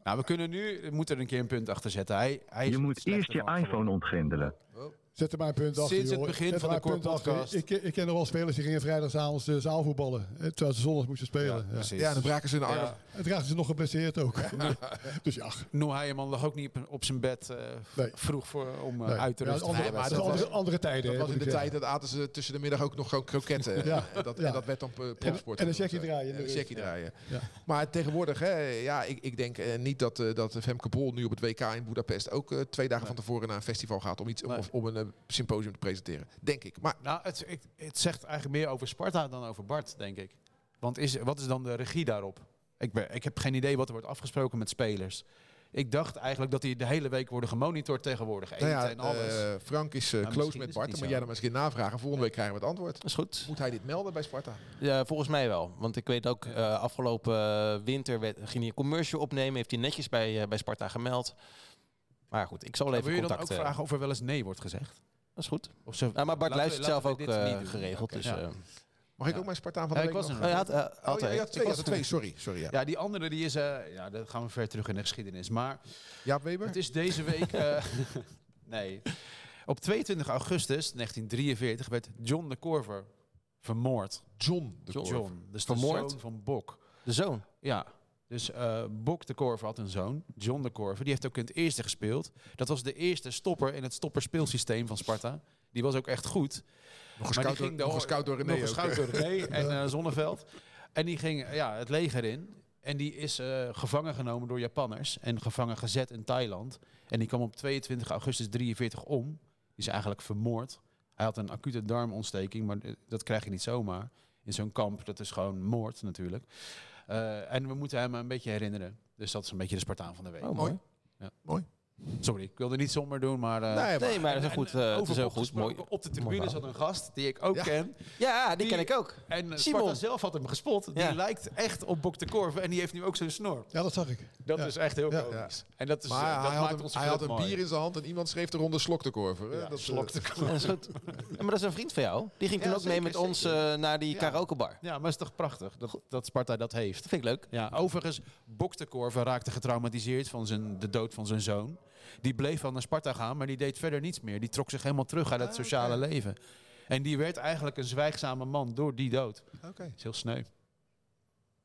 Nou, we kunnen nu, we moeten er een keer een punt achter zetten. Hij, hij Je moet eerst je iPhone geworden. ontgrendelen. Zet er maar een punt achter. Sinds het joh. begin Zet van de achter. Podcast. Ik, ik ken nog wel spelers die gingen vrijdagavond de zaal voetballen. eh, Terwijl ze zondags moesten spelen. Ja, Ja, precies. Ja, dan braken ze een arm. Ja. Het raakten ze nog geblesseerd ook. dus ja, Noah Heijeman lag ook niet op, op zijn bed eh, Nee. vroeg voor, om eh, nee. uit te Ja, rusten. andere, Nee, maar dat is dat andere, was- andere tijden. Dat was in de tijd dat aten ze tussen de middag ook nog gewoon kroketten. Ja. En, dat, Ja. en dat werd dan eh, propsport. En een checkie eh. draaien in En de een checkie draaien. Maar tegenwoordig, hè, ja, ik, ik denk eh, niet dat, eh, dat Femke Bol nu op het WK in Budapest ook eh, twee dagen van tevoren naar een festival gaat om, iets, om, Nee. of- om een eh, symposium te presenteren. Denk ik. Maar Nou, het, ik- het zegt eigenlijk meer over Sparta dan over Bart, denk ik. Want is, wat is dan de regie daarop? Ik, ben, ik heb geen idee wat er wordt afgesproken met spelers. Ik dacht eigenlijk dat die de hele week worden gemonitord tegenwoordig. Eten nou ja, en alles. eh, Frank is eh, Maar close misschien met Bart. Dan moet jij dan maar eens een keer navragen. Volgende week krijgen we het antwoord. Dat is goed. Moet hij dit melden bij Sparta? Ja, volgens mij wel. Want ik weet ook, eh, afgelopen eh, winter werd, ging hij een commercial opnemen. Heeft hij netjes bij, eh, bij Sparta gemeld. Maar goed, ik zal even wil je dan contact... ook eh, vragen of er wel eens nee wordt gezegd? dat is goed. Of ze, Nou, maar Bart luistert zelf ook eh, geregeld. Dus, ja. eh, Mag ik Ja. ook mijn Spartaan van Ja, de ik week was nog? je had, Oh, ja, twee, Ik je was had twee. Sorry, sorry. Ja. Ja, die andere die is, eh, ja, dat gaan we ver terug in de geschiedenis. Maar Jaap Weber? het is deze week, eh, nee. Op 22 augustus 1943 werd John de Korver vermoord. John de John. Korver. John, dus Vermoord? de zoon van Bok. De zoon. Ja, dus eh, Bok de Korver had een zoon, John de Korver. Die heeft ook in het eerste gespeeld. Dat was de eerste stopper in het stopperspeelsysteem van Sparta. Die was ook echt goed. Nog een Maar die scout door, ging nog door- scout door René Nog ook. door René en eh, Zonneveld. En die ging ja, het leger in. En die is eh, gevangen genomen door Japanners. En gevangen gezet in Thailand. En die kwam op 22 augustus 43 om. Die is eigenlijk vermoord. Hij had een acute darmontsteking, maar eh, dat krijg je niet zomaar. In zo'n kamp, dat is gewoon moord natuurlijk. Eh, en we moeten hem een beetje herinneren. Dus dat is een beetje de Spartaan van de week. Oh, mooi. Zullen Sorry, ik wilde niet somber doen, maar... eh, Nee, Nee, maar dat is een goed, eh, het over is heel goed. Mooi. Op de tribune zat een gast die ik ook Ja. ken. Ja, die, Die- ken ik ook. En eh, Simon. Sparta zelf had hem gespot. Die Ja. lijkt echt op Bok de Korver. En die heeft nu ook zo'n snor. Ja, dat zag ik. Dat Ja. is echt heel Ja. komisch. En dat, is, Maar dat hij, had maakt een, onze hij had een mooi. bier in zijn hand en iemand schreef eronder slok de korver. hè? Dat, slok de Ja, dat is goed. Ja, maar dat is een vriend van jou. Die ging Ja, toen ook mee zeker, met ons eh, naar die karaokebar. Ja, maar het is toch prachtig dat, dat Sparta dat heeft. Dat vind ik leuk. Ja, overigens, Bok de Korver raakte getraumatiseerd van zijn, de dood van zijn zoon. Die bleef wel naar Sparta gaan, maar die deed verder niets meer. Die trok zich helemaal terug uit het Ah, sociale leven. En die werd eigenlijk een zwijgzame man door die dood. Oké. Is heel sneu.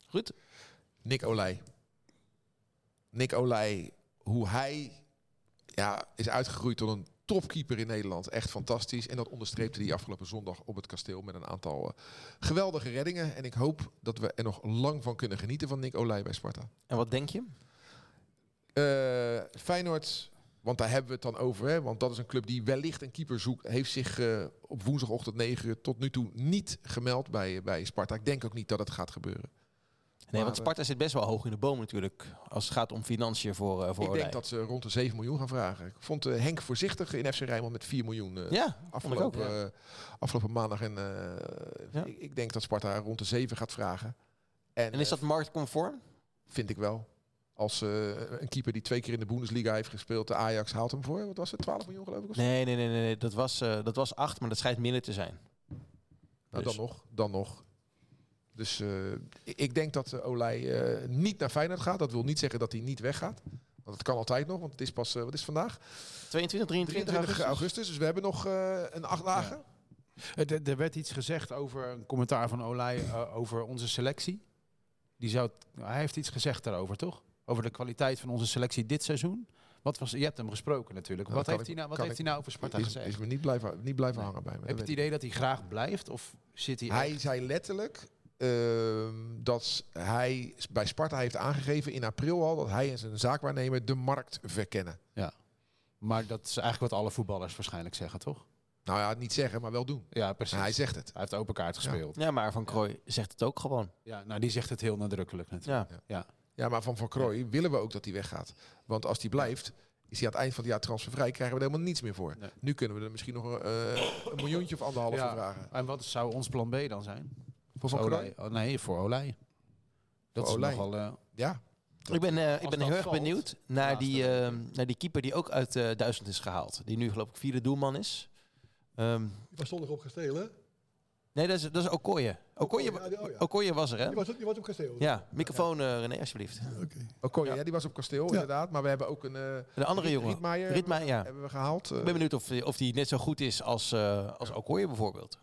Goed. Nick Olij. Nick Olij, hoe hij ja, is uitgegroeid tot een topkeeper in Nederland. Echt fantastisch. En dat onderstreepte hij afgelopen zondag op het kasteel met een aantal eh, geweldige reddingen. En ik hoop dat we er nog lang van kunnen genieten van Nick Olij bij Sparta. En wat denk je? Eh, Feyenoord, want daar hebben we het dan over. Hè, want dat is een club die wellicht een keeper zoekt. Heeft zich eh, op woensdagochtend 9 uur tot nu toe niet gemeld bij, bij Sparta. Ik denk ook niet dat het gaat gebeuren. Nee, Maar, want Sparta zit best wel hoog in de boom natuurlijk. Als het gaat om financiën voor, eh voor ik Olij. denk dat ze rond de 7 miljoen gaan vragen. Ik vond eh, Henk voorzichtig in FC Rijnmond met 4 miljoen eh, Ja, ik ook. afgelopen, ja. eh, afgelopen maandag. En eh, Ja. ik, ik denk dat Sparta rond de 7 gaat vragen. En is eh, dat marktconform? vind ik wel. Als eh, een keeper die twee keer in de Bundesliga heeft gespeeld, de Ajax haalt hem voor. Wat was het? 12 miljoen geloof ik? Nee, nee, nee, nee. nee. Dat, was, eh, dat was acht, maar dat schijnt minder te zijn. Nou, Dus. dan nog, dan nog. Dus eh, ik- denk dat uh, Olij eh, niet naar Feyenoord gaat. Dat wil niet zeggen dat hij niet weggaat. Want het kan altijd nog, want het is pas, wat is het vandaag? 22, 23 23 augustus. augustus. Dus we hebben nog eh, een acht dagen. Er, er- er werd iets gezegd over een commentaar van Olij over onze selectie. Die zou, hij heeft iets gezegd daarover, toch? Over de kwaliteit van onze selectie dit seizoen. Wat was, je hebt hem gesproken natuurlijk. Nou, wat heeft, ik- hij nou, wat heeft ik- hij nou over Sparta Is, gezegd? is me niet blijven, niet blijven Nee. hangen bij me. Heb je het idee dat hij graag blijft? Of zit hij. Hij echt- zei letterlijk ehm, dat hij bij Sparta heeft aangegeven in april al dat hij en zijn zaakwaarnemer de markt verkennen. Maar dat is eigenlijk wat alle voetballers waarschijnlijk zeggen, toch? Nou ja, niet zeggen, maar wel doen. Ja, precies. Hij zegt het. Hij heeft open kaart gespeeld. Ja, maar Van Krooi zegt het ook gewoon. Ja. nou, die zegt het heel nadrukkelijk natuurlijk. Ja. Ja, maar van Van Krooi willen we ook dat hij weggaat. Want als hij blijft, is hij aan het eind van het jaar transfervrij, krijgen we er helemaal niets meer voor. Nee. Nu kunnen we er misschien nog eh, een miljoentje of anderhalf Ja. voor vragen. En wat zou ons plan B dan zijn? Voor Van Krooi? Oh, nee, voor Olij. Dat Voor is Olij. nogal... eh, Ja. Ik ben, eh, ik ben heel erg valt, benieuwd naar die, de- eh, naar die keeper die ook uit eh Duitsland is gehaald. Die nu geloof ik vierde doelman is. Ehm, Die was zondag op kasteel, hè? Nee, dat is, dat is Okoye. Okoye, ja, die- oh ja. Okoye was er, hè? Die was, die was op kasteel. Ja, microfoon eh, René, alsjeblieft. Oké. Okoye, Ja. ja. die was op kasteel Ja. inderdaad. Maar we hebben ook een... eh De andere Riet- jongen. Rietmaier Rietmaier, ja. hebben we gehaald. Eh, Ik ben benieuwd of, of die net zo goed is als, eh als Okoye bijvoorbeeld.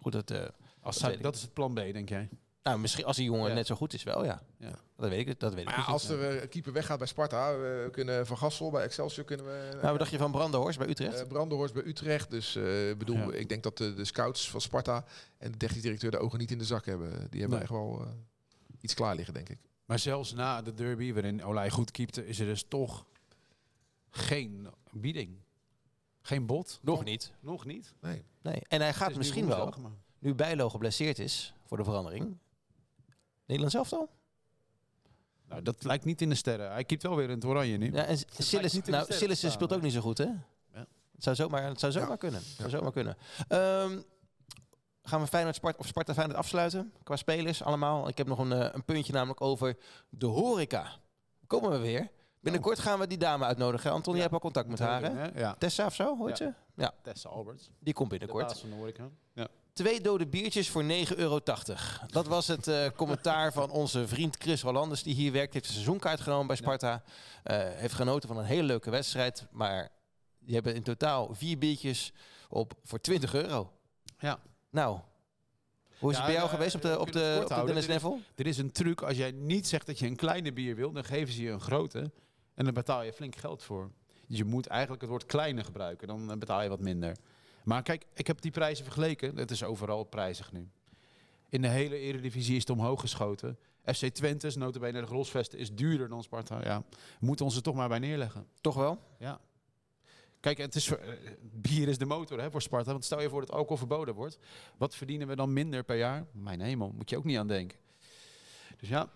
Goed, dat, eh, als dat, dat is het plan B, denk jij? Nou, misschien als die jongen Ja. net zo goed is, wel ja. Ja. Dat weet ik, dat weet ik maar ja, niet. als er eh, een keeper weggaat bij Sparta, we kunnen Van Gassel bij Excelsior kunnen we... Nou, wat dacht je van Brandenhorst bij Utrecht? Eh Brandenhorst bij Utrecht. Dus eh, ik bedoel, Ja. ik denk dat de, de scouts van Sparta en de technisch directeur de ogen niet in de zak hebben. Die hebben Nee. echt wel eh, iets klaar liggen, denk ik. Maar zelfs na de derby, waarin Olij goed keepte, is er dus toch geen bieding. Geen bod. Nog niet. Nog niet. Nee. Nee. En hij gaat misschien wel, nu Bijlo geblesseerd is voor de verandering. Nederland zelf al? Nou, dat lijkt niet in de sterren. Hij keept wel weer in het oranje nu. Ja, en Sillis, de nou, sterren Sillis te staan, speelt ook niet zo goed, hè? Ja. Het zou zomaar, het zou zomaar Ja. kunnen. Het zou zomaar kunnen. Ehm, gaan we Feyenoord Sparta, of Sparta Feyenoord afsluiten? Qua spelers allemaal. Ik heb nog een, eh, een puntje namelijk over de horeca. Komen we weer. Binnenkort gaan we die dame uitnodigen. Anton, Ja. jij hebt al contact met haar, hè? Tessa of zo, hoort Ja. ze? Ja, Tessa Alberts. die komt De binnenkort. baas van de horeca. Ja. Twee dode biertjes voor 9,80 euro. Dat was het eh, commentaar van onze vriend Chris Hollanders, die hier werkt. Heeft een seizoenkaart genomen bij Sparta. Eh, heeft genoten van een hele leuke wedstrijd. Maar die hebben in totaal vier biertjes op voor 20 euro. Ja. Nou, hoe is Ja, het bij jou eh, geweest op de, op de, op de. Dennis Neville? Er is een truc. Als jij niet zegt dat je een kleine bier wil, dan geven ze je een grote. En dan betaal je flink geld voor. Dus je moet eigenlijk het woord kleine gebruiken. Dan betaal je wat minder. Maar kijk, ik heb die prijzen vergeleken. Het is overal prijzig nu. In de hele Eredivisie is het omhoog geschoten. FC Twente, is notabene de Grosvesten, is duurder dan Sparta. Ja, we moeten ons er toch maar bij neerleggen. Toch wel? Ja. Kijk, het is, eh, bier is de motor hè, voor Sparta. Want stel je voor dat alcohol verboden wordt. Wat verdienen we dan minder per jaar? Mijn hemel, moet je ook niet aan denken. Dus ja,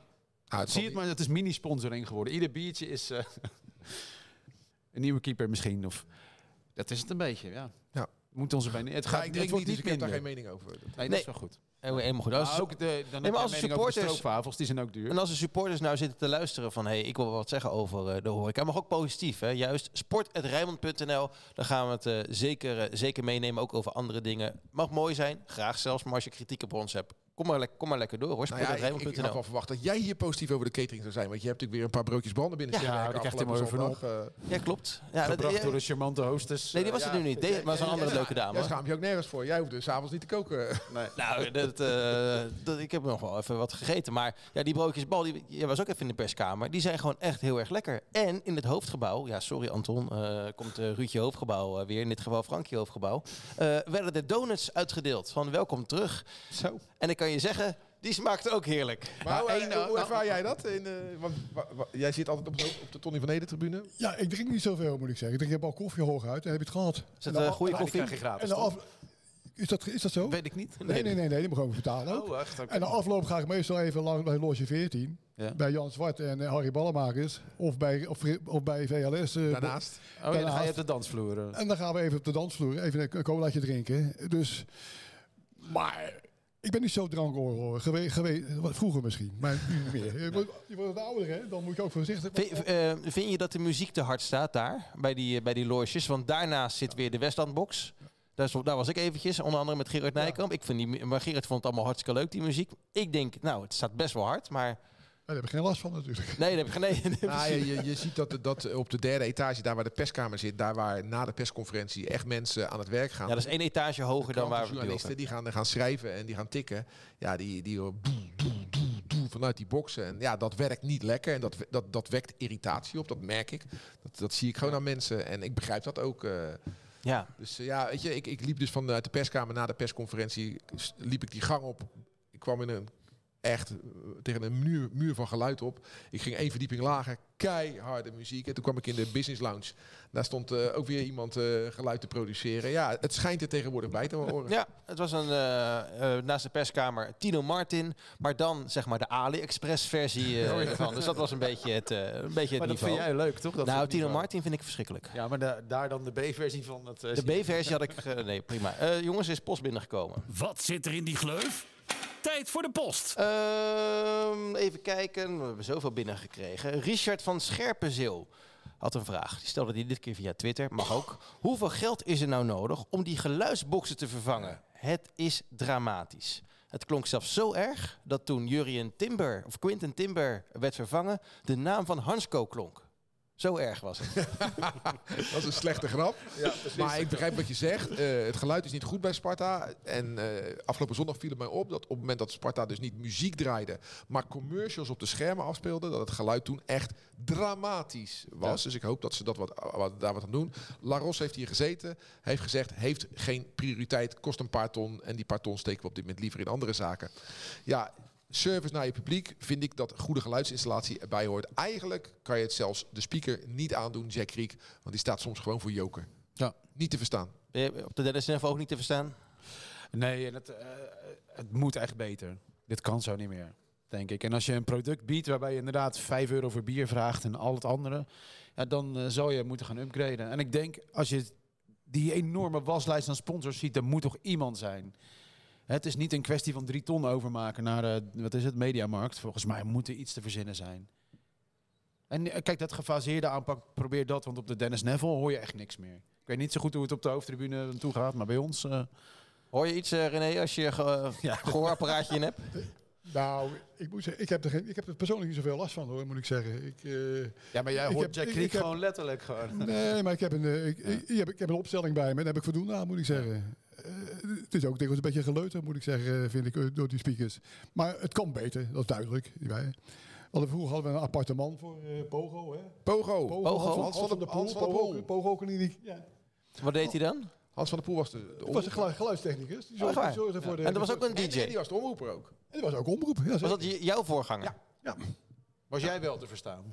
Ah, het zie het maar, het is mini-sponsoring geworden. Ieder biertje is, eh, Een nieuwe keeper misschien. Of, dat is het een beetje, ja. Moet onze bij, het Ja, gaat ik het drink wordt niet, dus ik heb daar geen mening over. Dat- Nee, dat Nee. is wel goed. Eh, Helemaal goed. Als, Maar ook de, dan maar heb als je een mening over de supporters- die zijn ook duur. En als de supporters nou zitten te luisteren van... hé, hey, ik wil wat zeggen over eh, de horeca. Maar ook positief, hè. Juist sport.rijmond.nl. Daar gaan we het eh, zeker, eh, zeker meenemen. Ook over andere dingen. Mag mooi zijn, graag zelfs. Maar als je kritiek op ons hebt, kom maar, kom maar lekker door hoor. Nou ja, ik, ik had wel verwacht dat jij hier positief over de catering zou zijn. Want je hebt natuurlijk weer een paar broodjes branden binnen Ja, die werken krijgt mooi zondag. Eh, Ja, klopt. Ja, dat, Gebracht ja, door de charmante hostess. nee, die was Eh, het nu niet. Deze was een andere leuke dame. schaamt je ook nergens voor. Jij hoeft dus avonds niet te koken. Nou, dat, eh, dat, ik heb nog wel even wat gegeten. Maar ja, die broodjes bal, die, jij was ook even in de perskamer. Die zijn gewoon echt heel erg lekker. En in het hoofdgebouw, ja sorry Anton, eh, komt uh, Ruudje Hoofdgebouw eh, weer. In dit geval Frankje Hoofdgebouw. eh, werden de donuts uitgedeeld van welkom terug. Zo. En ik kan je zeggen, die smaakte ook heerlijk. Maar hoe, één, hoe nou, ervaar jij dat? In, eh, want, wa- wa- jij zit altijd op de, op de Tony van Ede tribune. Ja, ik drink niet zoveel, moet ik zeggen. Ik drink al koffie hooguit en heb je het gehad. Is het uh, af- goede koffie? krijg je gratis, En af, is, dat, is dat zo? Weet ik niet. Nee, nee, nee, nee, die moet gewoon betalen ook. Oh, echt? En de afloop ga ik meestal even lang bij Loge 14. Ja. Bij Jan Zwart en eh, Harry Ballenmakers. Of bij, of, of bij VLS. eh, Daarnaast. Oh, ja, dan ga je daarnaast- op de dansvloer. En dan gaan we even op de dansvloer even een colaatje drinken. Dus, maar ik ben niet zo drankoor geweest. Gewe vroeger misschien, maar nu niet meer. Je wordt, je wordt wat ouder, hè? Dan moet je ook voorzichtig Vind, eh, vind je dat de muziek te hard staat daar, bij die, eh, bij die loges? Want daarnaast zit weer de Westlandbox. Daar, daar was ik eventjes, onder andere met Gerard Nijkamp. Ik vind die, maar Gerard vond het allemaal hartstikke leuk, die muziek. Ik denk, nou, het staat best wel hard, maar... Daar heb ik geen last van natuurlijk. Nee, dat heb ik geen... Nee, nee, Nou, je, je, je ziet dat, dat op de derde etage, daar waar de perskamer zit, daar waar na de persconferentie echt mensen aan het werk gaan. Ja, dat is één etage hoger dan waar we journalisten die gaan, gaan schrijven en die gaan tikken. Ja, die, die horen boe, boe, boe, boe vanuit die boksen. En ja, dat werkt niet lekker en dat, dat, dat wekt irritatie op. Dat merk ik. Dat, dat zie ik gewoon aan mensen en ik begrijp dat ook. eh. Ja, dus eh, ja, weet je, ik, ik liep dus vanuit de perskamer na de persconferentie, liep ik die gang op. Ik kwam in een echt eh, tegen een muur, muur van geluid op. Ik ging één verdieping lager, keiharde muziek. En toen kwam ik in de business lounge. Daar stond eh, ook weer iemand eh, geluid te produceren. Ja, het schijnt er tegenwoordig bij te horen. ja het was een, eh, eh, naast de perskamer Tino Martin, maar dan zeg maar de AliExpress versie eh, Oh, ja. ervan. Dus dat was een beetje het, eh, een beetje Maar het dat niveau. vind jij leuk, toch? Dat nou, Tino? Martin vind ik verschrikkelijk. Ja, maar da- daar dan de B-versie van het... eh, De B-versie had ik... nee, prima. Eh, jongens, is post binnengekomen. Wat zit er in die gleuf? Tijd voor de post. Ehm, even kijken. We hebben zoveel binnengekregen. Richard van Scherpenzeel had een vraag. Die stelde die dit keer via Twitter. Mag ook. Hoeveel geld is er nou nodig om die geluidsboxen te vervangen? Het is dramatisch. Het klonk zelfs zo erg dat toen Jurien Timber, of Quinten Timber werd vervangen, de naam van Hansco klonk. Zo erg was het. Dat is een slechte grap. maar ik begrijp wat je zegt. Eh, het geluid is niet goed bij Sparta. En eh, afgelopen zondag viel het mij op dat op het moment dat Sparta dus niet muziek draaide, maar commercials op de schermen afspeelde, dat het geluid toen echt dramatisch was. Dus ik hoop dat ze dat wat, wat, daar wat aan doen. Laros heeft hier gezeten, heeft gezegd, heeft geen prioriteit, kost een paar ton. En die paar ton steken we op dit moment liever in andere zaken. Ja, service naar je publiek vind ik dat goede geluidsinstallatie erbij hoort. Eigenlijk kan je het zelfs de speaker niet aandoen, Jack Creek, want die staat soms gewoon voor joker. Ja. Niet te verstaan. Ben je Op de derde snef ook niet te verstaan? Nee, en het, eh, het moet echt beter. Dit kan zo niet meer, denk ik. En als je een product biedt waarbij je inderdaad 5 euro voor bier vraagt en al het andere, ja, dan eh, zou je moeten gaan upgraden. En ik denk, als je die enorme waslijst aan sponsors ziet, er moet toch iemand zijn. Het is niet een kwestie van drie ton overmaken naar, eh, wat is het, Mediamarkt. Volgens mij moet er iets te verzinnen zijn. En eh, kijk, dat gefaseerde aanpak, probeer dat, want op de Dennis Neville hoor je echt niks meer. Ik weet niet zo goed hoe het op de hoofdtribune toe gaat, maar bij ons... eh, Hoor je iets, eh, René, als je ge Ja. gehoorapparaatje in hebt? Nou, ik moet zeggen, ik heb, er geen, ik heb er persoonlijk niet zoveel last van hoor, moet ik zeggen. Ik, eh, Ja, maar jij hoort Jack Creek gewoon letterlijk gewoon. nee, maar ik heb, een, ik, ik, ik heb, ik heb een opstelling bij me en daar heb ik voldoende aan, moet ik zeggen. Eh, het is ook dikwijls een beetje geleuter, moet ik zeggen, vind ik, eh, door die speakers. Maar het kan beter, dat is duidelijk. Hadden, vroeger hadden we een appartement voor eh, Pogo. Hè? Pogo. Pogo. Hans, Hans van de- Poel, Hans van de Pogo, Poel. Pogo kliniek. Ja. Wat deed hij dan? Hans van der Poel was de, was een gelu- geluidstechnicus. Die Oh, zorgde, waar? die zorgde voor de, En er was ook een En, en DJ. die was de omroeper ook. en die was ook omroep. Ja, Was dat jouw voorganger? Ja. Was jij wel te verstaan?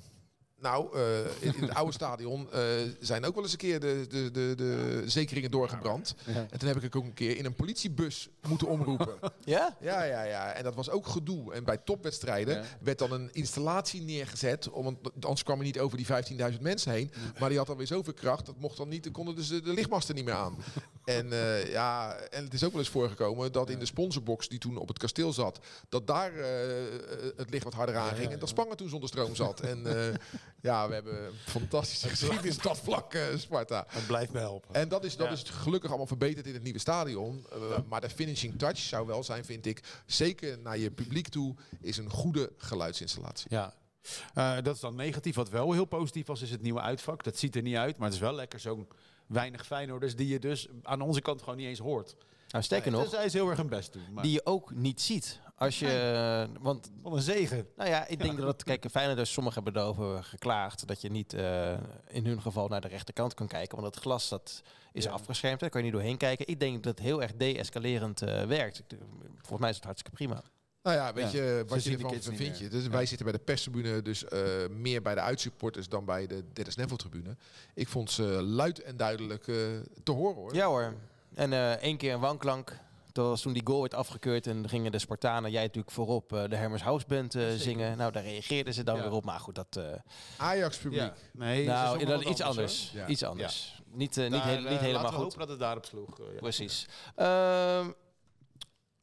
Nou, eh, in, in het oude stadion eh, zijn ook wel eens een keer de, de, de, de zekeringen doorgebrand. En toen heb ik ook een keer in een politiebus moeten omroepen. Ja? Ja, ja, ja. En dat was ook gedoe. En bij topwedstrijden Ja. werd dan een installatie neergezet. om- Want anders kwam je niet over die 15.000 mensen heen. Maar die had dan weer zoveel kracht. Dat mocht dan niet. Dan konden dus de, de lichtmasten niet meer aan. En eh, ja, en het is ook wel eens voorgekomen dat in de sponsorbox die toen op het kasteel zat, dat daar eh, het licht wat harder aanging. En dat Spangen toen zonder stroom zat. En eh, ja, we hebben een fantastische geschiedenis dat vlak, eh, Sparta. Het blijft me helpen. En dat is, dat is gelukkig allemaal verbeterd in het nieuwe stadion. Eh, Maar de finishing touch zou wel zijn, vind ik, zeker naar je publiek toe, is een goede geluidsinstallatie. Ja. Eh, dat is dan negatief. Wat wel heel positief was, is het nieuwe uitvak. Dat ziet er niet uit, maar het is wel lekker zo'n weinig Feyenoorders die je dus aan onze kant gewoon niet eens hoort. Nou, sterker Dus nog, hij is heel erg hun best doen. Maar die je ook niet ziet. Als je, want wat een zegen. Nou ja, ik denk dat het, kijk, Feyenoorders, sommigen hebben erover geklaagd dat je niet eh, in hun geval naar de rechterkant kan kijken, want het glas dat is afgeschermd, daar kan je niet doorheen kijken. Ik denk dat het heel erg de-escalerend eh, werkt. Volgens mij is het hartstikke prima. Nou ja, weet Ja, je ze wat je ervan kids niet vind je. Dus Ja. Wij zitten bij de perstribune, dus eh, meer bij de uitsupporters dan bij de Dennis Neville tribune. Ik vond ze luid en duidelijk eh, te horen hoor. Ja hoor. En eh één keer een wanklank. Dat was toen die goal werd afgekeurd en gingen de Spartanen, jij natuurlijk voorop, eh, de Hermers House Band eh, zingen. Nou, daar reageerden ze dan Ja. weer op. Maar goed, dat... eh, Ajax publiek. Ja. Nee, nou, is iets anders. Iets anders. Niet, niet, eh, niet helemaal laten we goed. hopen dat het daarop sloeg. ja. Precies. Ehm,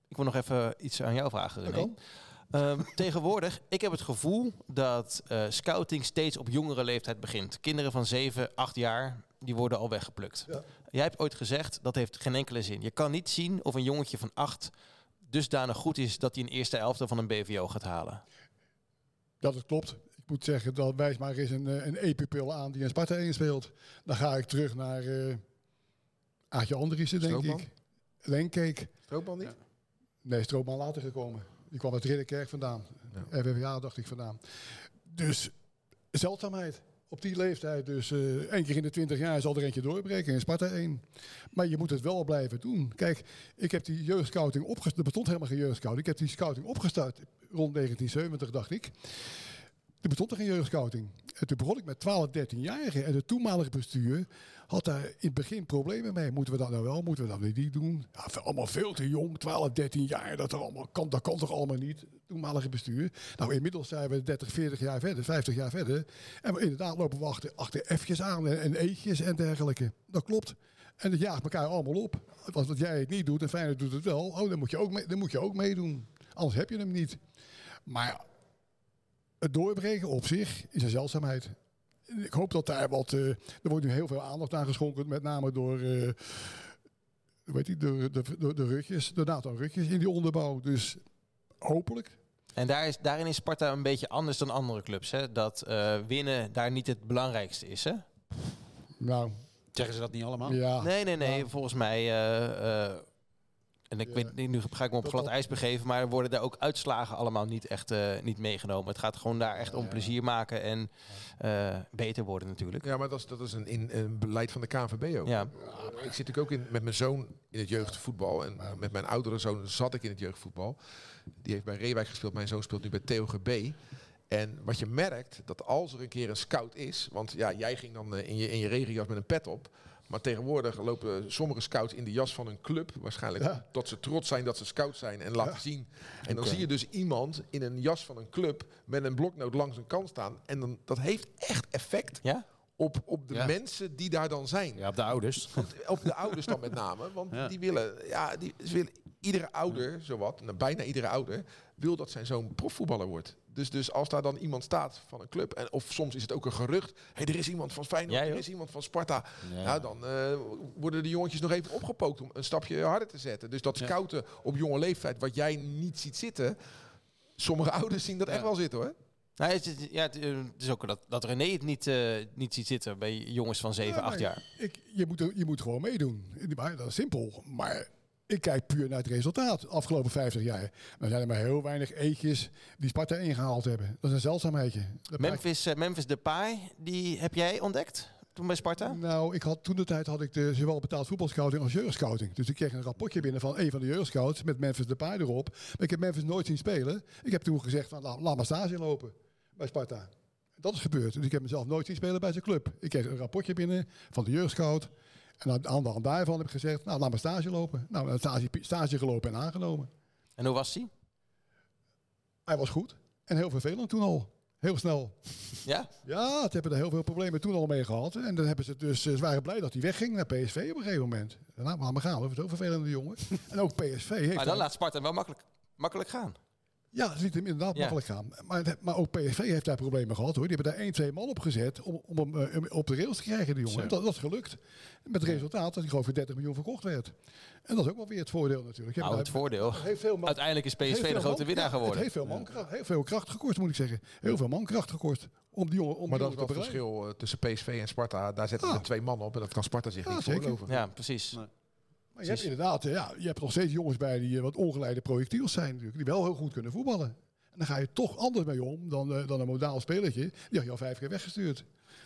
ik wil nog even iets aan jou vragen, René. Ehm, tegenwoordig, ik heb het gevoel dat eh, scouting steeds op jongere leeftijd begint. Kinderen van 7, 8 jaar, die worden al weggeplukt. Ja. Jij hebt ooit gezegd, dat heeft geen enkele zin. Je kan niet zien of een jongetje van 8 dusdanig goed is dat hij een eerste elfte van een BVO gaat halen. Dat het klopt. Ik moet zeggen, dat wijs maar eens een, eh, een E-pupil aan die in Sparta 1 speelt. Dan ga ik terug naar eh Aatje Andriessen, denk Stroopman? ik. Lenkeek. Stroopman niet? Nee, Stroopman later gekomen. Die kwam uit Ridderkerk vandaan. Ja. RWVA dacht ik vandaan. Dus zeldzaamheid op die leeftijd. Dus eh één keer in de twintig jaar zal er eentje doorbreken in Sparta 1. Maar je moet het wel blijven doen. Kijk, ik heb die jeugdscouting opgestart. Er bestond helemaal geen jeugdscouting. Ik heb die scouting opgestart rond 1970, dacht ik. Er bestond er geen jeugdscouting. En toen begon ik met 12, 13-jarigen. En het toenmalige bestuur had daar in het begin problemen mee. Moeten we dat nou wel? Moeten we dat niet doen? Ja, allemaal veel te jong, 12, 13 jaar. Dat, er allemaal, kan, dat kan toch allemaal niet? Toenmalige bestuur. Nou, inmiddels zijn we 30, 40 jaar verder, 50 jaar verder. En we inderdaad lopen we achter, aan en, en en dergelijke. Dat klopt. En dat jaagt elkaar allemaal op. Als dat jij het niet doet en Feyenoord doet het wel, oh, dan, moet je ook mee, dan moet je ook meedoen. Anders heb je hem niet. Maar het doorbreken op zich is een zeldzaamheid. Ik hoop dat daar wat. eh, er wordt nu heel veel aandacht aan geschonken, met name door. eh weet je, de, de, de, de rutjes, de aantal rutjes in die onderbouw. Dus hopelijk. En daar is, daarin is Sparta een beetje anders dan andere clubs. Hè? Dat eh, winnen daar niet het belangrijkste is. Hè? Nou, Zeggen ze dat niet allemaal? ja. Nee, nee, nee. Ja. Volgens mij. eh, eh, en ik Ja. weet niet, nu ga ik me op glad ijs begeven, maar worden daar ook uitslagen allemaal niet echt eh, niet meegenomen. Het gaat gewoon daar echt om plezier maken en eh, beter worden natuurlijk. Ja, maar dat is, dat is een, in, een beleid van de KNVB ook. Ja. Ik zit natuurlijk ook in, met mijn zoon in het jeugdvoetbal. En met mijn oudere zoon zat ik in het jeugdvoetbal. Die heeft bij Reewijk gespeeld. Mijn zoon speelt nu bij TOGB. En wat je merkt, dat als er een keer een scout is... Want ja, jij ging dan eh, in je, in je regenjas met een pet op. Maar tegenwoordig lopen sommige scouts in de jas van een club. Waarschijnlijk Ja. dat ze trots zijn dat ze scout zijn en laten zien. En dan zie je dus iemand in een jas van een club... met een bloknoot langs een kant staan. En dan, dat heeft echt effect Ja? op, op de Ja. mensen die daar dan zijn. Ja, op de ouders. Op de ouders dan met name. Want Ja. die willen, ja, die ze willen, iedere ouder, zowat, nou, bijna iedere ouder, wil dat zijn zoon profvoetballer wordt. Dus, dus als daar dan iemand staat van een club, en, of soms is het ook een gerucht, hey, er is iemand van Feyenoord, Ja, er is iemand van Sparta. Ja. Ja. dan eh, worden de jongetjes nog even opgepookt om een stapje harder te zetten. Dus dat Ja. scouten op jonge leeftijd, wat jij niet ziet zitten, sommige ouders zien dat Ja. echt wel zitten hoor. Nou, het, is- ja, het, eh, het is ook dat, dat René het niet, eh, niet ziet zitten bij jongens van 7, Ja, 8 maar jaar. Ik, je, moet, je moet gewoon meedoen. Dat is simpel. Maar ik kijk puur naar het resultaat de afgelopen 50 jaar. Er zijn er maar heel weinig eetjes die Sparta ingehaald hebben. Dat is een zeldzaamheidje. Dat Memphis, eh, Memphis Depay, die heb jij ontdekt toen bij Sparta? Nou, ik had toen de tijd had ik de, zowel betaald voetbalscouting als jeugdscouting. Dus ik kreeg een rapportje binnen van een van de jeugdscouts met Memphis Depay erop. Maar ik heb Memphis nooit zien spelen. Ik heb toen gezegd van laat, laat maar stage lopen bij Sparta. Dat is gebeurd. Dus ik heb mezelf nooit zien spelen bij zijn club. Ik kreeg een rapportje binnen van de jeugdscout. En aan de hand daarvan heb ik gezegd, nou, laat maar stage lopen. Nou, een stage, stage gelopen en aangenomen. En hoe was hij? Hij was goed. En heel vervelend toen al. Heel snel. Ja? Ja, ze hebben er heel veel problemen toen al mee gehad. En dan hebben ze dus, ze waren blij dat hij wegging naar PSV op een gegeven moment. Nou, maar we gaan, we zo vervelende jongen. En ook PSV heeft... Maar dan laat Sparta wel makkelijk, makkelijk gaan. Ja, het liet hem inderdaad Ja. makkelijk gaan. Maar, maar ook PSV heeft daar problemen gehad hoor. Die hebben daar één, twee man op gezet om, om hem eh, op de rails te krijgen, die jongen. Dat, dat is gelukt. Met het resultaat dat hij gewoon voor 30 miljoen verkocht werd. En dat is ook wel weer het voordeel natuurlijk. Nou, het voordeel. heeft veel man- Uiteindelijk is PSV de grote winnaar ja, geworden. Het heeft veel, mankracht, heel veel kracht gekost, moet ik zeggen. Heel veel mankracht gekost om die jongen om Maar die dat is wel het verschil eh, tussen PSV en Sparta. Daar zetten Ah. ze twee man op en dat kan Sparta zich Ja, niet zeker. veroorloven. Ja, precies. Nee. Maar je hebt inderdaad, ja, je hebt nog steeds jongens bij die eh, wat ongeleide projectiels zijn natuurlijk. Die wel heel goed kunnen voetballen. En dan ga je toch anders mee om dan, eh, dan een modaal spelertje. Die had je al vijf keer weggestuurd.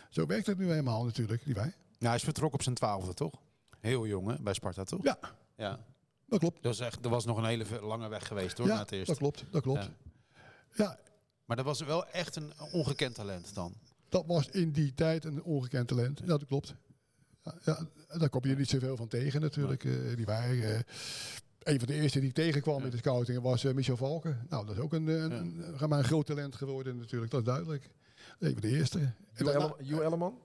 Zo werkt het nu eenmaal natuurlijk, niet wij. Nou, hij is vertrokken op zijn twaalfde, toch? Heel jong, hè, bij Sparta, toch? Ja, Ja. dat klopt. Dat, was echt, dat was nog een hele lange weg geweest, hoor, na Ja, het eerst. dat klopt, dat klopt. Ja. Ja. Maar dat was wel echt een ongekend talent dan. dat was in die tijd een ongekend talent. Ja, dat klopt. Ja, daar kom je niet zoveel van tegen natuurlijk. eh, die wij, eh, een van de eerste die ik tegenkwam in de scouting was eh, Michel Valken. Nou, dat is ook een, een, een, een, groot talent geworden natuurlijk, dat is duidelijk. Een van de eerste. En Jo daarna- Elle- Jo Elleman?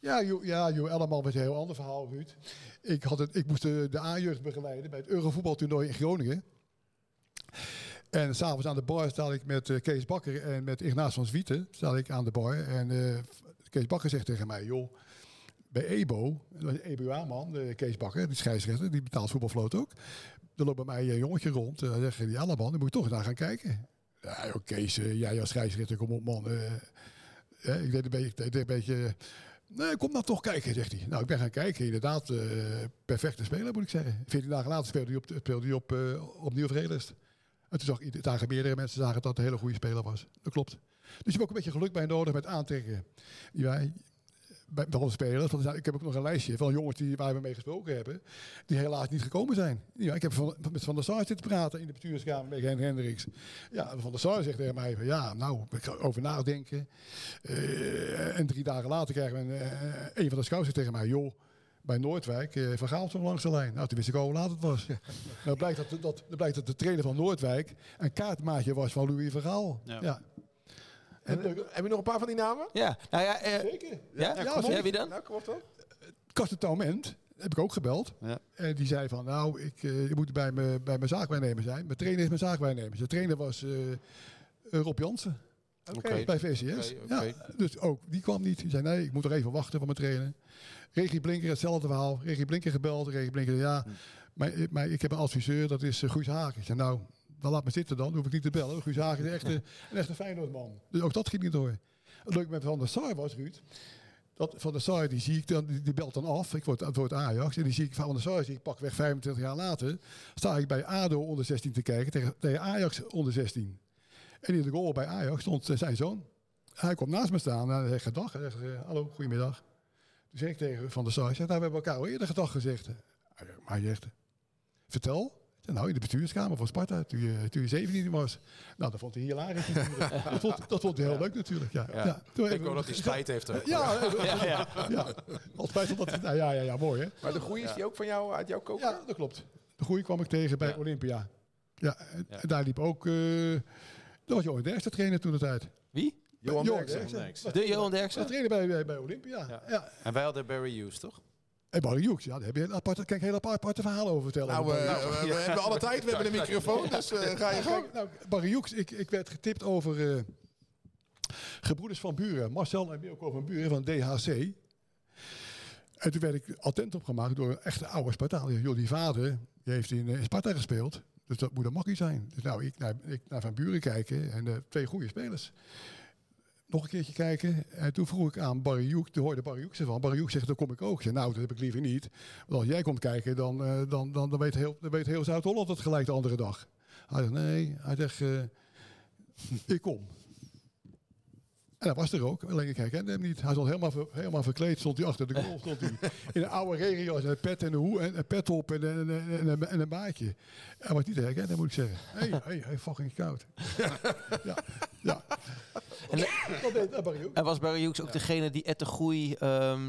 Ja, Jo, ja, Elleman was een heel ander verhaal, Ruud. Ik, had het, ik moest de, de A-jeugd begeleiden bij het Eurovoetbaltoernooi in Groningen. En s'avonds aan de bar sta ik met Kees Bakker en met Ignaas van Zwieten sta ik aan de bar. En Kees Bakker zegt tegen mij, joh, bij EBO, een EBA-man, eh, Kees Bakker, die scheidsrechter, die betaalt voetbalvloot ook. Er loopt bij mij een jongetje rond. Uh, zegt hij, die Elleman, dan moet je toch naar gaan kijken. Ja, joh, Kees, eh, jij als scheidsrechter, kom op man. eh, ik deed een beetje, een beetje Nee, kom nou toch kijken, zegt hij. Nou, ik ben gaan kijken. Inderdaad, eh, perfecte speler moet ik zeggen. 14 dagen later speelde hij, op, speelde hij op, eh, opnieuw voor Relest. En toen zagen meerdere mensen zagen dat het een hele goede speler was. Dat klopt. Dus je hebt ook een beetje geluk bij nodig met aantrekken. Wij, bij, onze spelers. Want ik heb ook nog een lijstje van jongens die, waar we mee gesproken hebben. Die helaas niet gekomen zijn. Ja, ik heb van, met Van der Sar zitten praten in de bestuurskamer met Hen Hendricks. Ja, Van der Sar zegt tegen mij van ja, nou, ik ga over nadenken. Eh, en drie dagen later krijgen we een, eh, een van de scouts tegen mij, joh, bij Noordwijk, eh Van Gaal stond langs de lijn. Nou, toen wist ik al hoe laat het was. nou, blijkt dat, dat, blijkt dat de trainer van Noordwijk een kaartmaatje was van Louis. Ja. Ja. En, eh, heb je nog een paar van die namen? Ja, nou ja, eh, Zeker. ja? Ja, ja, wie dan? Nou, kom op dan. Taument heb ik ook gebeld. Ja. En die zei van, nou, ik, eh, je moet bij mijn, bij mijn zaakwaarnemer zijn. Mijn trainer is mijn zaakwaarnemer. De trainer was eh, eh, Rob Jansen Oké. bij VCS. Ja, dus ook, die kwam niet. Die zei, nee, ik moet er even wachten van mijn trainer. Regie Blinker, hetzelfde verhaal. Regie Blinker gebeld. Regie Blinker, ja, maar, maar ik heb een adviseur, dat is eh, Guus Hagen. Ik zei, nou, dan laat me zitten dan. Hoef ik niet te bellen. Guus Hagen is echt een, een echte Feyenoordman. Dus ook dat ging niet door. Het leuke met Van der Sar was, Ruud, dat Van der Sar, die zie dan, die, belt dan af. Ik word, het wordt Ajax. En die zie ik van der Sar, zie ik pakweg 25 jaar later, sta ik bij ADO onder 16 te kijken tegen, tegen Ajax onder 16. En in de goal bij Ajax stond zijn zoon. Hij komt naast me staan en hij zegt gedag. Hij zegt, eh, hallo, goedemiddag. Toen zeg ik tegen Van der Sar, zeg, nou, we hebben elkaar al eerder gedag gezegd. Maar hij zegt, vertel. Nou, in de bestuurskamer van Sparta, toen je, toen je 17 was. Nou, dat vond hij hilarisch dat, vond, dat vond hij heel leuk natuurlijk, ja. Ja. ja. Toen Ik hoor we- dat hij spijt heeft. ook. Ja, ja, ja. ja. Altijd dat, nou, ja, ja, ja, mooi hè. Maar de goeie is die ook van jou, uit jouw koker? Ja, dat klopt. De goeie kwam ik tegen bij Ja. Olympia. Ja, en Ja. en daar liep ook... eh dat was Johan Derksen trainer toen de tijd. Wie? Johan Johan Derksen. Derksen. De Johan Derksen? trainer bij, bij, bij Olympia. Ja. Ja. En wij hadden Barry Hughes, toch? En Barry Hughes, ja, daar heb je een aparte, kan ik heel aparte, aparte verhalen over vertellen. Nou, eh, Barry Hughes. we, hebben alle tijd, we hebben een microfoon, dus eh, ga je gang. Nou, Barry Hughes, ik, ik werd getipt over eh, Gebroeders van Buren. Marcel en Milko van Buren van DHC. En toen werd ik attent opgemaakt door een echte oude Spartaan. Joh, die vader die heeft in, eh, Sparta gespeeld. Dus dat moet een makkie zijn. Dus nou, ik naar, ik naar Van Buren kijken en eh, twee goede spelers. Nog een keertje kijken. En toen vroeg ik aan Barry toen hoorde Barry Hughes ervan. Barry Hughes zegt, dan kom ik ook. Ik nou, dat heb ik liever niet. Want als jij komt kijken, dan, eh, dan, dan, dan, weet heel, dan weet heel Zuid-Holland het gelijk de andere dag. Hij zegt, nee. Hij zegt, eh, ik kom. En hij was er ook, alleen ik herkende hem niet. Hij stond helemaal, ver- helemaal verkleed, stond hij achter de goal. Stond hij in een oude en een pet en een, hoe, en een pet op en een, en, en, en, en een baardje. Hij was niet te herkennen, moet ik zeggen. Hé, hey, hey, hey, fucking koud. ja, ja. En, Dat deed Barry ook. en was Barry Hughes ook degene die Ed de Groei... ehm,